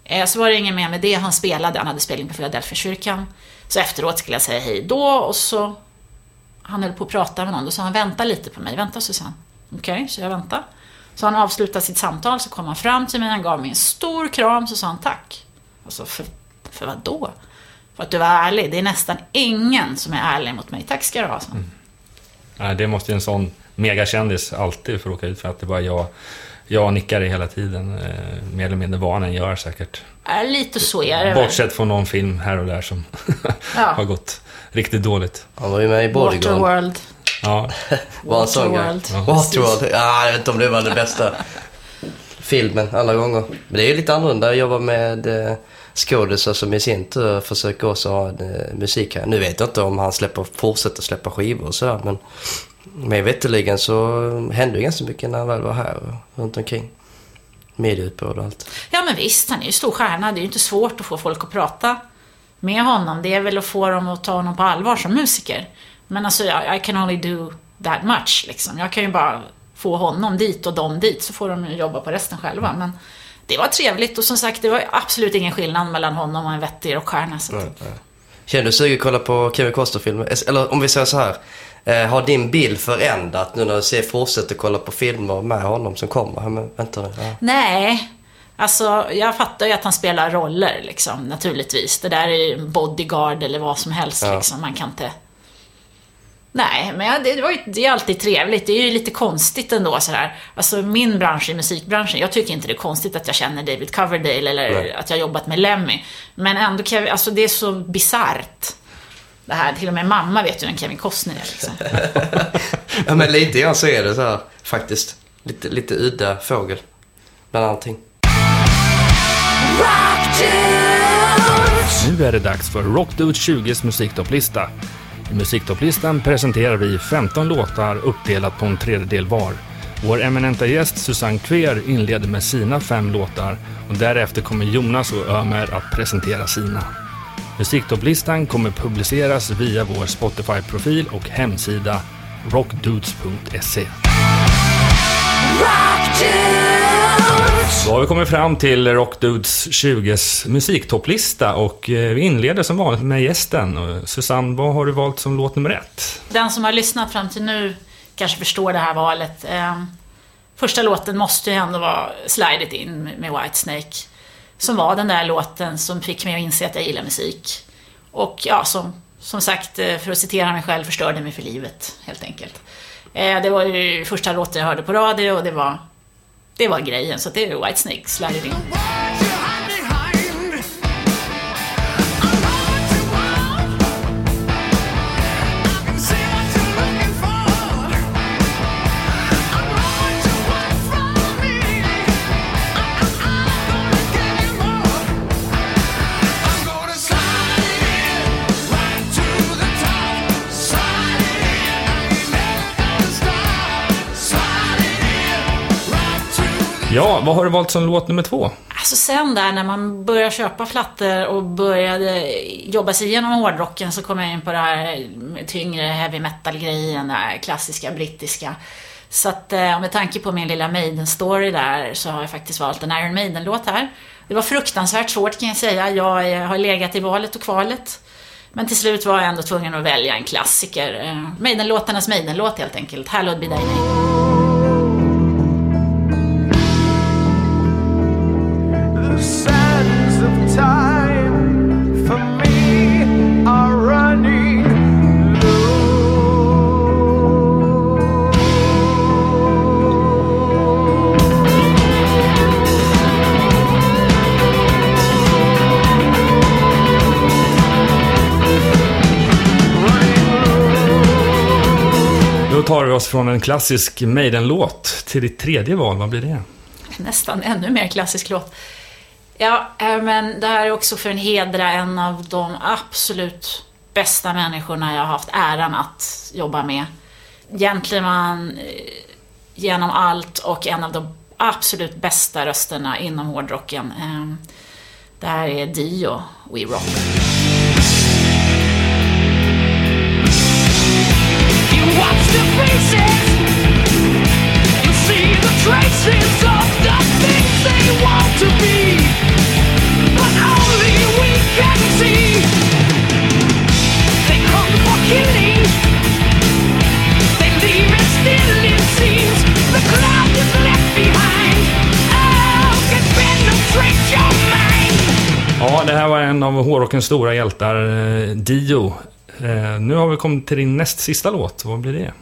Eh, så var det inget mer med det. Han spelade, han hade spelning på Philadelphia-kyrkan. Så efteråt skulle jag säga hej då och så han höll på att prata med någon. Då sa han, vänta lite på mig. Vänta Susanne. Okej, så jag väntade. Så han avslutade sitt samtal, så kom han fram till mig, han gav mig en stor kram, så sa han tack. Alltså, för, för vad då? För att du var ärlig. Det är nästan ingen som är ärlig mot mig. Tack ska du ha, sa han. Mm. Nej, det måste ju en sån megakändis alltid få råka ut för att det bara jag, jag nickar det hela tiden. Eh, mer eller mindre vad han än gör säkert. Äh, lite så är det. Bortsett från någon film här och där som Ja. har gått riktigt dåligt. Han var ju med i Bodyguard. Waterworld. Ja. Waterworld. Waterworld. Ja, jag vet inte om det var den bästa filmen alla gånger. Men det är ju lite annorlunda. Jag jobbar med eh, skådisar som i sin tur försöker också ha en, eh, musik här. Nu vet jag inte om han släpper, fortsätter släppa skivor och sådär. Men mig veterligen så hände ju ganska mycket när han väl var här och runt omkring. Medieutbud och allt. Ja men visst, han är ju stor stjärna. Det är ju inte svårt att få folk att prata med honom. Det är väl att få dem att ta honom på allvar som musiker. Men alltså, I, I can only do that much liksom. Jag kan ju bara få honom dit och dem dit, så får de jobba på resten själva. Men det var trevligt och som sagt, det var absolut ingen skillnad mellan honom och en vettig rockstjärna. Så att, Känner du sugen att kolla på Kevin Costner-filmer? Eller om vi säger så här. Eh, har din bild förändrat nu när du ser, fortsätter kolla på filmer med honom som kommer? Men, vänta nu. Ja. Nej, alltså jag fattar ju att han spelar roller liksom, naturligtvis. Det där är ju en bodyguard eller vad som helst Ja. liksom. Man kan inte... Nej, men det, var ju, det är alltid trevligt. Det är ju lite konstigt ändå sådär. Alltså min bransch är musikbranschen. Jag tycker inte det är konstigt att jag känner David Coverdale eller Nej. att jag har jobbat med Lemmy. Men ändå, Kevin, alltså det är så bisarrt. Det här, till och med mamma vet ju vem Kevin Costner är liksom. ja men lite grann så är det så här faktiskt. Lite, lite udda fågel. bland allting. Nu är det dags för Rockdude 20s musiktopplista. I musiktopplistan presenterar vi 15 låtar uppdelat på en tredjedel var. Vår eminenta gäst Susanne Kver inleder med sina fem låtar och därefter kommer Jonas och Ömer att presentera sina. Musiktopplistan kommer publiceras via vår Spotify-profil och hemsida rockdudes.se. Då har vi kommit fram till Rockdudes 20s musiktopplista och eh, vi inleder som vanligt med gästen. Susanne, vad har du valt som låt nummer ett? Den som har lyssnat fram till nu kanske förstår det här valet. Ehm, första låten måste ju ändå vara Slide It In med Whitesnake. Som var den där låten som fick mig att inse att jag gillar musik. Och ja, som, som sagt, eh, för att citera mig själv, förstörde mig för livet, helt enkelt. Eh, det var ju första låten jag hörde på radio och det var det var grejen, så det är Whitesnake, Slide It In. Ja, vad har du valt som låt nummer två? Alltså sen där när man började köpa flattor och började jobba sig igenom hårdrocken så kom jag in på det här eh, tyngre heavy metal-grejen, det här klassiska brittiska. Så att eh, med tanke på min lilla Maiden-story där så har jag faktiskt valt en Iron Maiden-låt här. Det var fruktansvärt svårt kan jag säga. Jag eh, har legat i valet och kvalet. Men till slut var jag ändå tvungen att välja en klassiker. Maiden-låtarnas Maiden-låt helt enkelt. Hallowed be thy name. Oss från en klassisk Maiden-låt till ditt tredje val. Vad blir det? Nästan ännu mer klassisk låt. Ja, eh, men det här är också för att hedra en av de absolut bästa människorna jag har haft äran att jobba med. Gentleman eh, genom allt och en av de absolut bästa rösterna inom hårdrocken. Eh, det här är Dio, We Rock. Ja, det här var en av hårdrockens stora hjältar, eh, Dio. Eh, nu har vi kommit till din näst sista låt. Vad blir det?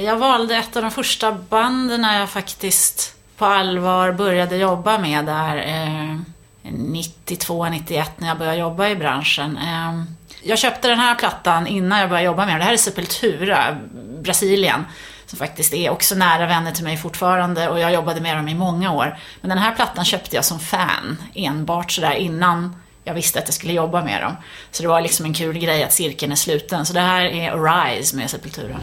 Jag valde ett av de första banden jag faktiskt på allvar började jobba med där eh, 92, 91 när jag började jobba i branschen. Eh, jag köpte den här plattan innan jag började jobba med den. Det här är Sepultura, Brasilien. Som faktiskt är också nära vänner till mig fortfarande och jag jobbade med dem i många år. Men den här plattan köpte jag som fan enbart sådär innan jag visste att jag skulle jobba med dem. Så det var liksom en kul grej att cirkeln är sluten. Så det här är Arise med Sepultura.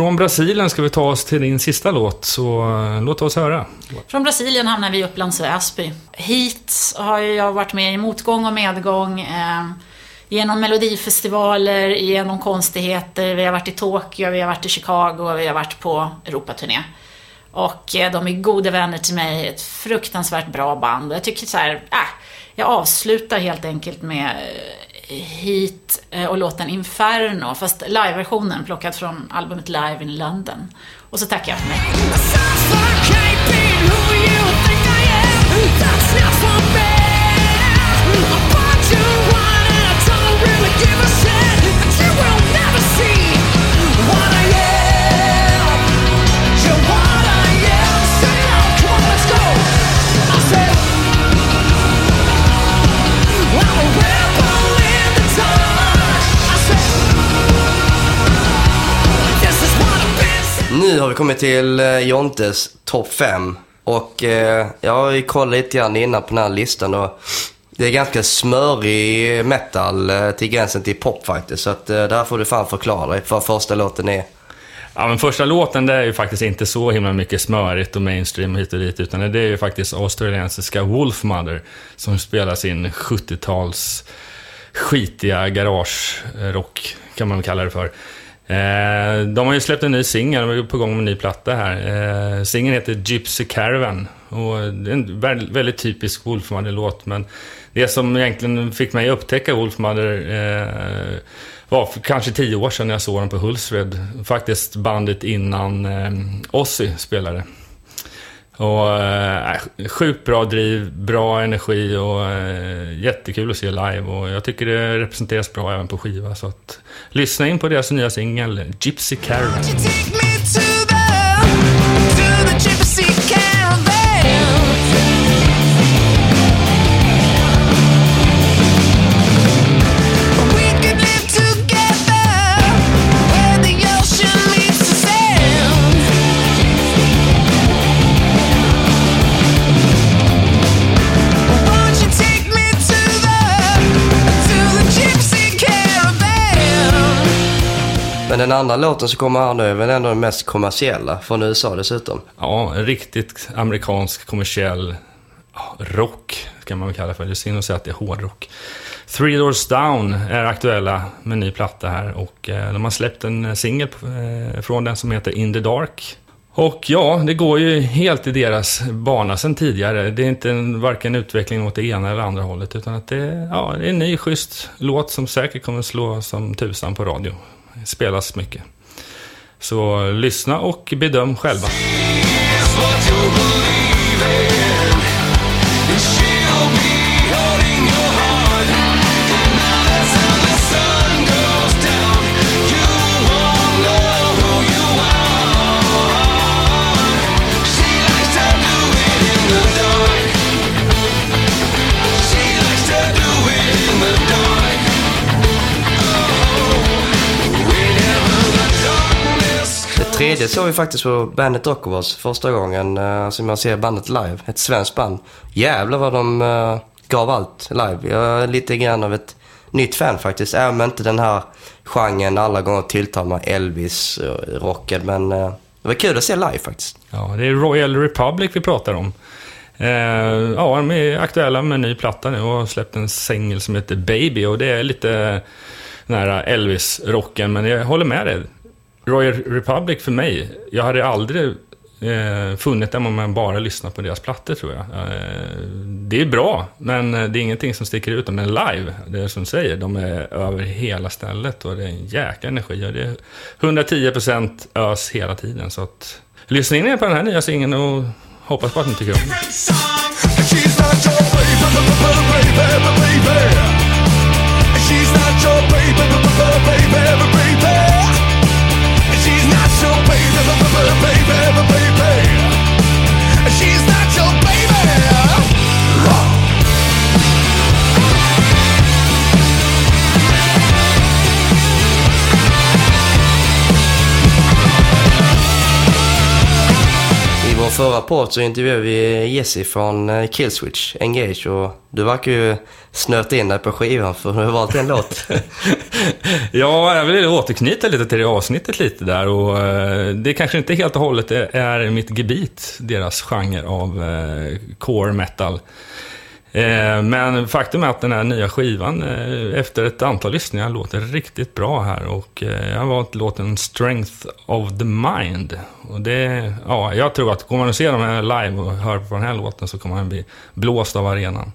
Från Brasilien ska vi ta oss till din sista låt, så eh, låt oss höra. Från Brasilien hamnar vi i Upplands Väsby. Hit har jag varit med i motgång och medgång. Eh, genom melodifestivaler, genom konstigheter. Vi har varit i Tokyo, vi har varit i Chicago vi har varit på Europaturné. Och eh, de är goda vänner till mig, ett fruktansvärt bra band. Jag tycker så här, äh, jag avslutar helt enkelt med eh, hit eh, och låten Inferno, fast liveversionen plockad från albumet Live in London. Och så tackar jag för mig. That's not for me. I bought you wine and I don't really give a Nu har vi kommit till eh, Jontes topp 5. Och eh, jag har ju kollat lite grann innan på den här listan och det är ganska smörig metal eh, till gränsen till pop faktiskt. Så att eh, där får du fan förklara dig vad första låten är. Ja, men första låten det är ju faktiskt inte så himla mycket smörigt och mainstream hit och dit, utan det är ju faktiskt australiensiska Wolfmother som spelar sin 70-tals skitiga garagerock, kan man väl kalla det för. Eh, de har ju släppt en ny singel, de är på gång med en ny platta här. Eh, singeln heter Gypsy Caravan och det är en väldigt, typisk Wolfmother-låt, men det som egentligen fick mig att upptäcka Wolfmother eh, var för kanske tio år sedan när jag såg dem på Hultsfred. Faktiskt bandet innan eh, Ozzy spelade. Och eh, äh, sjukt bra driv, bra energi och äh, jättekul att se live. Och jag tycker det representeras bra även på skiva. Så att lyssna in på deras nya singel Gypsy Caravan. Den andra låten som kommer här nu är väl ändå den mest kommersiella från USA dessutom. Ja, en riktigt amerikansk kommersiell rock, kan man väl kalla det för. Det är synd att säga att det är hårdrock. Three Doors Down är aktuella med ny platta här och eh, de har släppt en eh, singel eh, från den som heter In the Dark. Och ja, det går ju helt i deras bana sen tidigare. Det är inte en, varken utveckling åt det ena eller andra hållet, utan att det, ja, det är en ny schysst låt som säkert kommer slå som tusan på radio. Spelas mycket. Så lyssna och bedöm själva. Det tredje såg vi faktiskt på bandet Rockovers första gången eh, som jag ser bandet live. Ett svenskt band. Jävlar vad de eh, gav allt live. Jag är lite grann av ett nytt fan faktiskt. Även om inte den här genren alla gånger tilltalar mig Elvis-rocken. Men eh, det var kul att se live faktiskt. Ja, det är Royal Republic vi pratar om. Eh, ja, de är aktuella med en ny platta nu och har släppt en singel som heter Baby och det är lite nära Elvis-rocken, men jag håller med dig. Royal Republic för mig, jag hade aldrig eh, funnit dem om man bara lyssnar på deras plattor tror jag. Eh, det är bra, men det är ingenting som sticker ut. Men live, det är som du säger, de är över hela stället och det är en jäkla energi. Och det är 110% ös hela tiden. Så att, lyssna in på den här nya singeln och hoppas på att ni tycker om den. She's not your baby, baby, baby. She's not your baby, förra podd så intervjuade vi Jesse från eh, Killswitch, Engage. Och du verkar ju snöta in dig på skivan för du har valt en låt. Ja, jag vill återknyta lite till det avsnittet lite där och eh, det kanske inte helt och hållet är, mitt gebit, deras genre av eh, core metal. Eh, men faktum är att den här nya skivan, eh, efter ett antal lyssningar, låter riktigt bra här och eh, jag har valt låten Strength of the Mind. Och det, ja, jag tror att går man och ser dem här live och hör på den här låten så kommer man bli blåst av arenan.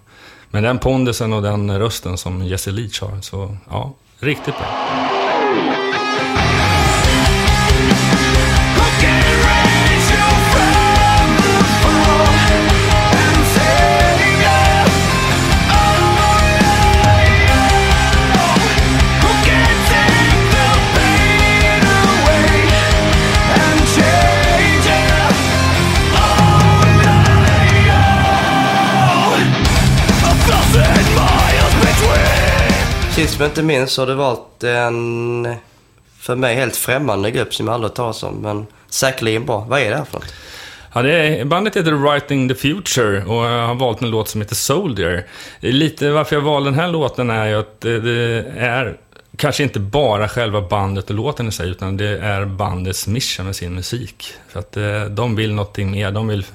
Men den pondusen och den rösten som Jesse Leach har, så ja, riktigt bra. Sist men inte minst så har du valt en för mig helt främmande grupp som jag aldrig hört talas om. Men säkerligen bra. Vad är det här för något? Ja, det är, bandet heter Writing the Future och jag har valt en låt som heter Soldier. Lite varför jag valde den här låten är ju att det, är kanske inte bara själva bandet och låten i sig, utan det är bandets mission med sin musik. För att eh, de vill någonting mer. De vill,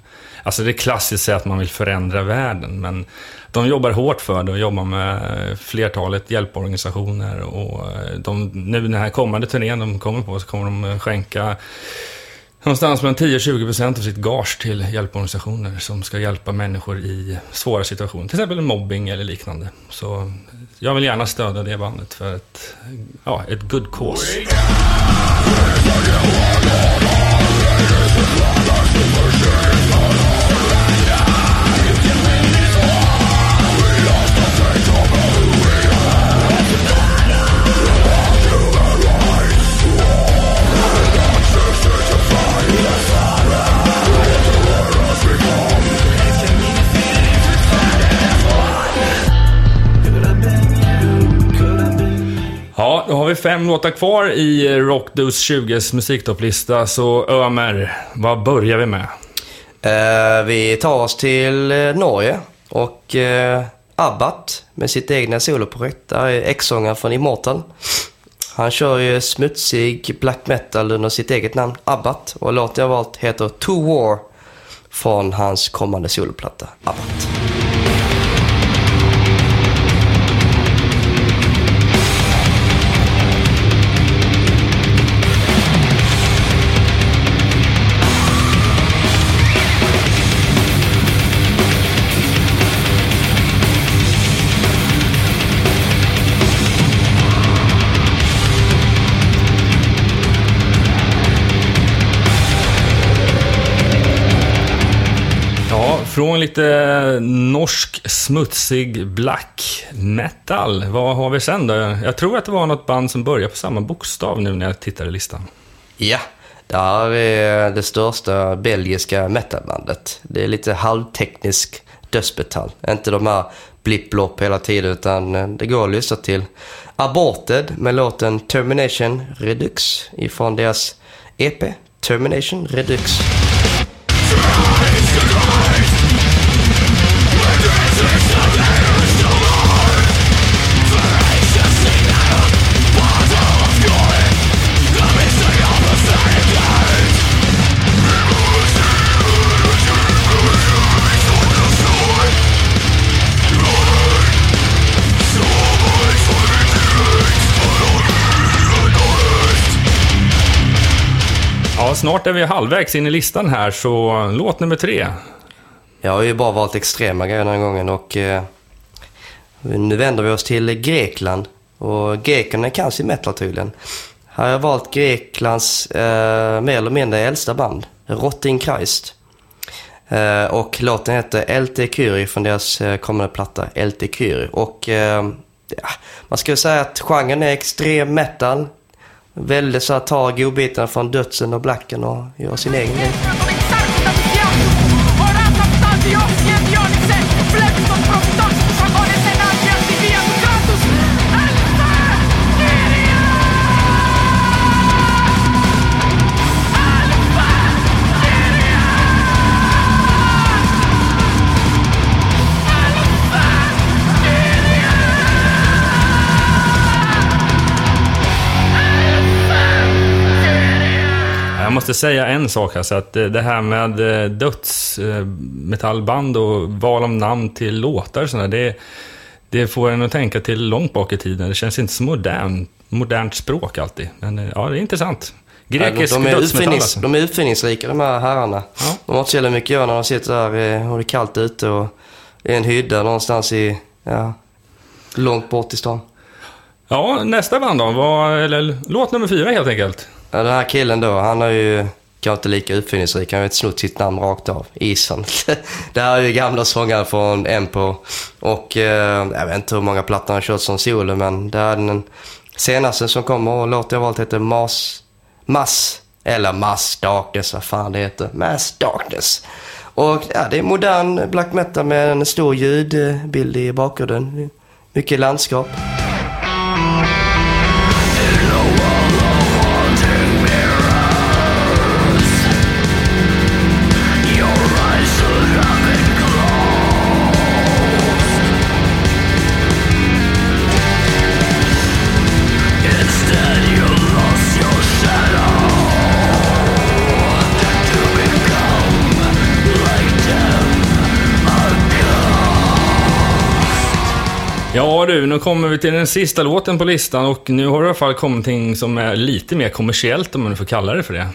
alltså det är klassiskt att säga att man vill förändra världen, men de jobbar hårt för det och jobbar med flertalet hjälporganisationer. Och eh, de, nu den här kommande turnén de kommer på så kommer de eh, skänka Någonstans mellan 10-20% av sitt gage till hjälporganisationer som ska hjälpa människor i svåra situationer. Till exempel mobbing eller liknande. Så jag vill gärna stödja det bandet för ett, ja, ett good cause. Då har vi fem låtar kvar i Rockdos 20s musiktopplista. Så Ömer, vad börjar vi med? Eh, vi tar oss till eh, Norge och eh, Abbat med sitt egna soloprojekt. Där är ex-sångaren från Immortal. Han kör ju smutsig black metal under sitt eget namn, Abbat. Och låten jag valt heter To War från hans kommande soloplatta, Abbat. Från lite norsk smutsig black metal. Vad har vi sen då? Jag tror att det var något band som började på samma bokstav nu när jag tittar i listan. Ja, det här är det största belgiska metalbandet. Det är lite halvteknisk dödsmetall. Inte de här blipp hela tiden utan det går att lyssna till Aborted med låten Termination Redux ifrån deras EP Termination Redux. Snart är vi halvvägs in i listan här, så låt nummer tre. Jag har ju bara valt extrema grejer den här gången och eh, nu vänder vi oss till Grekland. Och grekerna kan sin metal tydligen. Här har jag valt Greklands eh, mer eller mindre äldsta band, Rotting Christ. Eh, och låten heter LT Kyrie från deras eh, kommande platta LT Kyrie. Och eh, ja, man skulle säga att genren är extrem metal. Väldigt så att ta godbitarna från dödsen och blacken och göra sin egen grej. Måste säga en sak här, så att eh, det här med eh, dödsmetallband och val av namn till låtar och sådär, det, det får en att tänka till långt bak i tiden. Det känns inte så modern, modernt språk alltid. Men eh, ja, det är intressant. Grekisk Ja, de, de, är dödsmetall alltså. de är utfinningsrika de här herrarna. Ja. De har inte så jävla mycket att göra när de sitter där eh, och det är kallt ute och är en hydda någonstans i, ja, långt bort i stan. Ja, nästa band då, var, eller låt nummer fyra helt enkelt. Ja, den här killen då, han har ju kanske inte lika uppfinningsrik. Han har ju inte snott sitt namn rakt av. Ison. det här är ju gamla sångare från Empo. Och eh, jag vet inte hur många plattor han har kört som solo, men det här är den senaste som kommer och låten jag valt heter Mas... Mass... Eller Mass Darkness, vad fan det heter. Mass Darkness. Och ja, det är modern black metal med en stor ljudbild i bakgrunden. Mycket landskap. Du, nu kommer vi till den sista låten på listan och nu har det i alla fall kommit någonting som är lite mer kommersiellt om man nu får kalla det för det.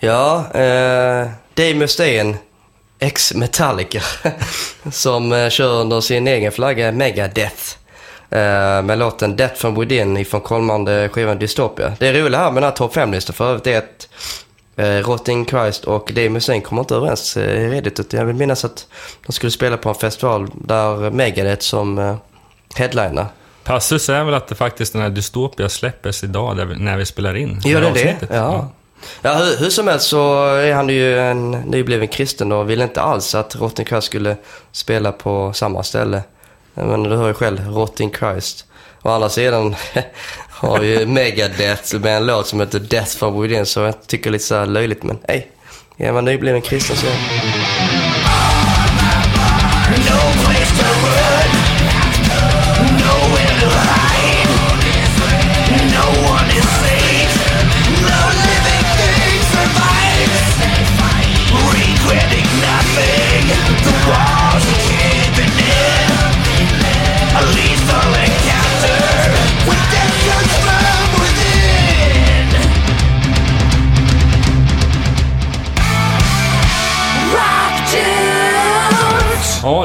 Ja, eh, Dave Mustaine, ex-Metallica, som eh, kör under sin egen flagga Megadeth. Eh, med låten Death from Within ifrån kommande skivan Dystopia. Det roliga här med den här topp 5-listan för övrigt är att eh, Rotting Christ och Dave Mustaine kommer inte överens eh, Reddit. Jag vill minnas att de skulle spela på en festival där Megadeth som eh, headliner. Passus är väl att det faktiskt den här Dystopia släppes idag när vi spelar in. Gör det det? Ja. Ja, hur, hur som helst så är han ju en nybliven kristen och vill inte alls att Rotting Christ skulle spela på samma ställe. Men du hör ju själv, Rotting Christ. Å andra sidan har ju Megadeth med en låt som heter Death from Within så jag tycker lite så här löjligt men hej. Är man nybliven kristen så... Ja,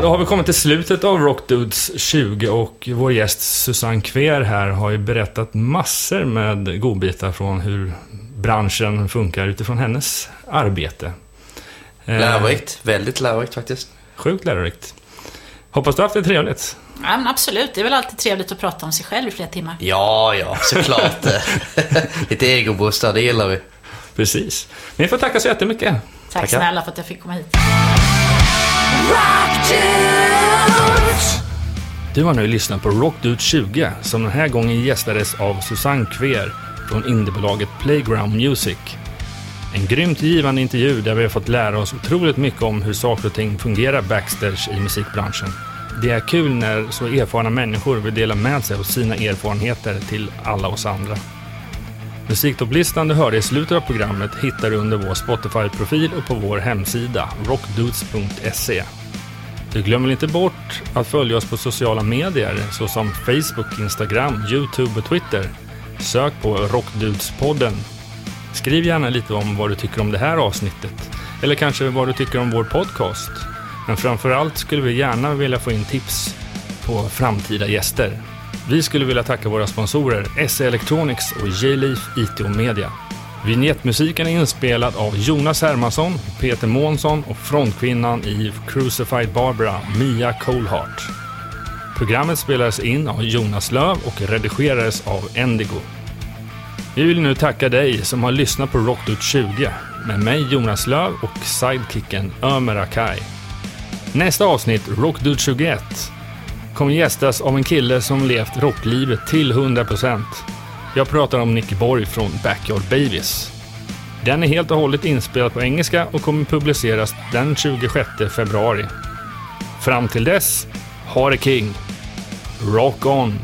då har vi kommit till slutet av Rockdudes 20 och vår gäst Susanne Kver här har ju berättat massor med godbitar från hur branschen funkar utifrån hennes arbete. Eh, Lärorikt. Väldigt lärorikt faktiskt. Sjukt lärorikt. Hoppas du har haft det trevligt. Ja, men absolut, det är väl alltid trevligt att prata om sig själv i flera timmar. Ja, ja, såklart. Lite egoboostar, det gillar vi. Precis. Men vi får tacka så jättemycket. Tack Tackar. snälla för att jag fick komma hit. Du har nu lyssnat på Rockdude 20 som den här gången gästades av Susanne Kver från indiebolaget Playground Music. En grymt givande intervju där vi har fått lära oss otroligt mycket om hur saker och ting fungerar backstage i musikbranschen. Det är kul när så erfarna människor vill dela med sig av sina erfarenheter till alla oss andra. Musiktopplistan du hörde i slutet av programmet hittar du under vår Spotify-profil och på vår hemsida rockdudes.se. Du glömmer inte bort att följa oss på sociala medier såsom Facebook, Instagram, Youtube och Twitter. Sök på Rockdudespodden. Skriv gärna lite om vad du tycker om det här avsnittet. Eller kanske vad du tycker om vår podcast. Men framförallt skulle vi gärna vilja få in tips på framtida gäster. Vi skulle vilja tacka våra sponsorer SE Electronics och J-Leaf IT och Media. Vignettmusiken är inspelad av Jonas Hermansson, Peter Månsson och frontkvinnan i Crucified Barbara, Mia Coldheart. Programmet spelades in av Jonas Löv och redigerades av Endigo. Vi vill nu tacka dig som har lyssnat på Rockdude 20 med mig Jonas Löv och sidekicken Ömer Akai. Nästa avsnitt, Rockdude 21, kommer gästas av en kille som levt rocklivet till 100%. Jag pratar om Nick Borg från Backyard Babies. Den är helt och hållet inspelad på engelska och kommer publiceras den 26 februari. Fram till dess, ha det king! Rock on!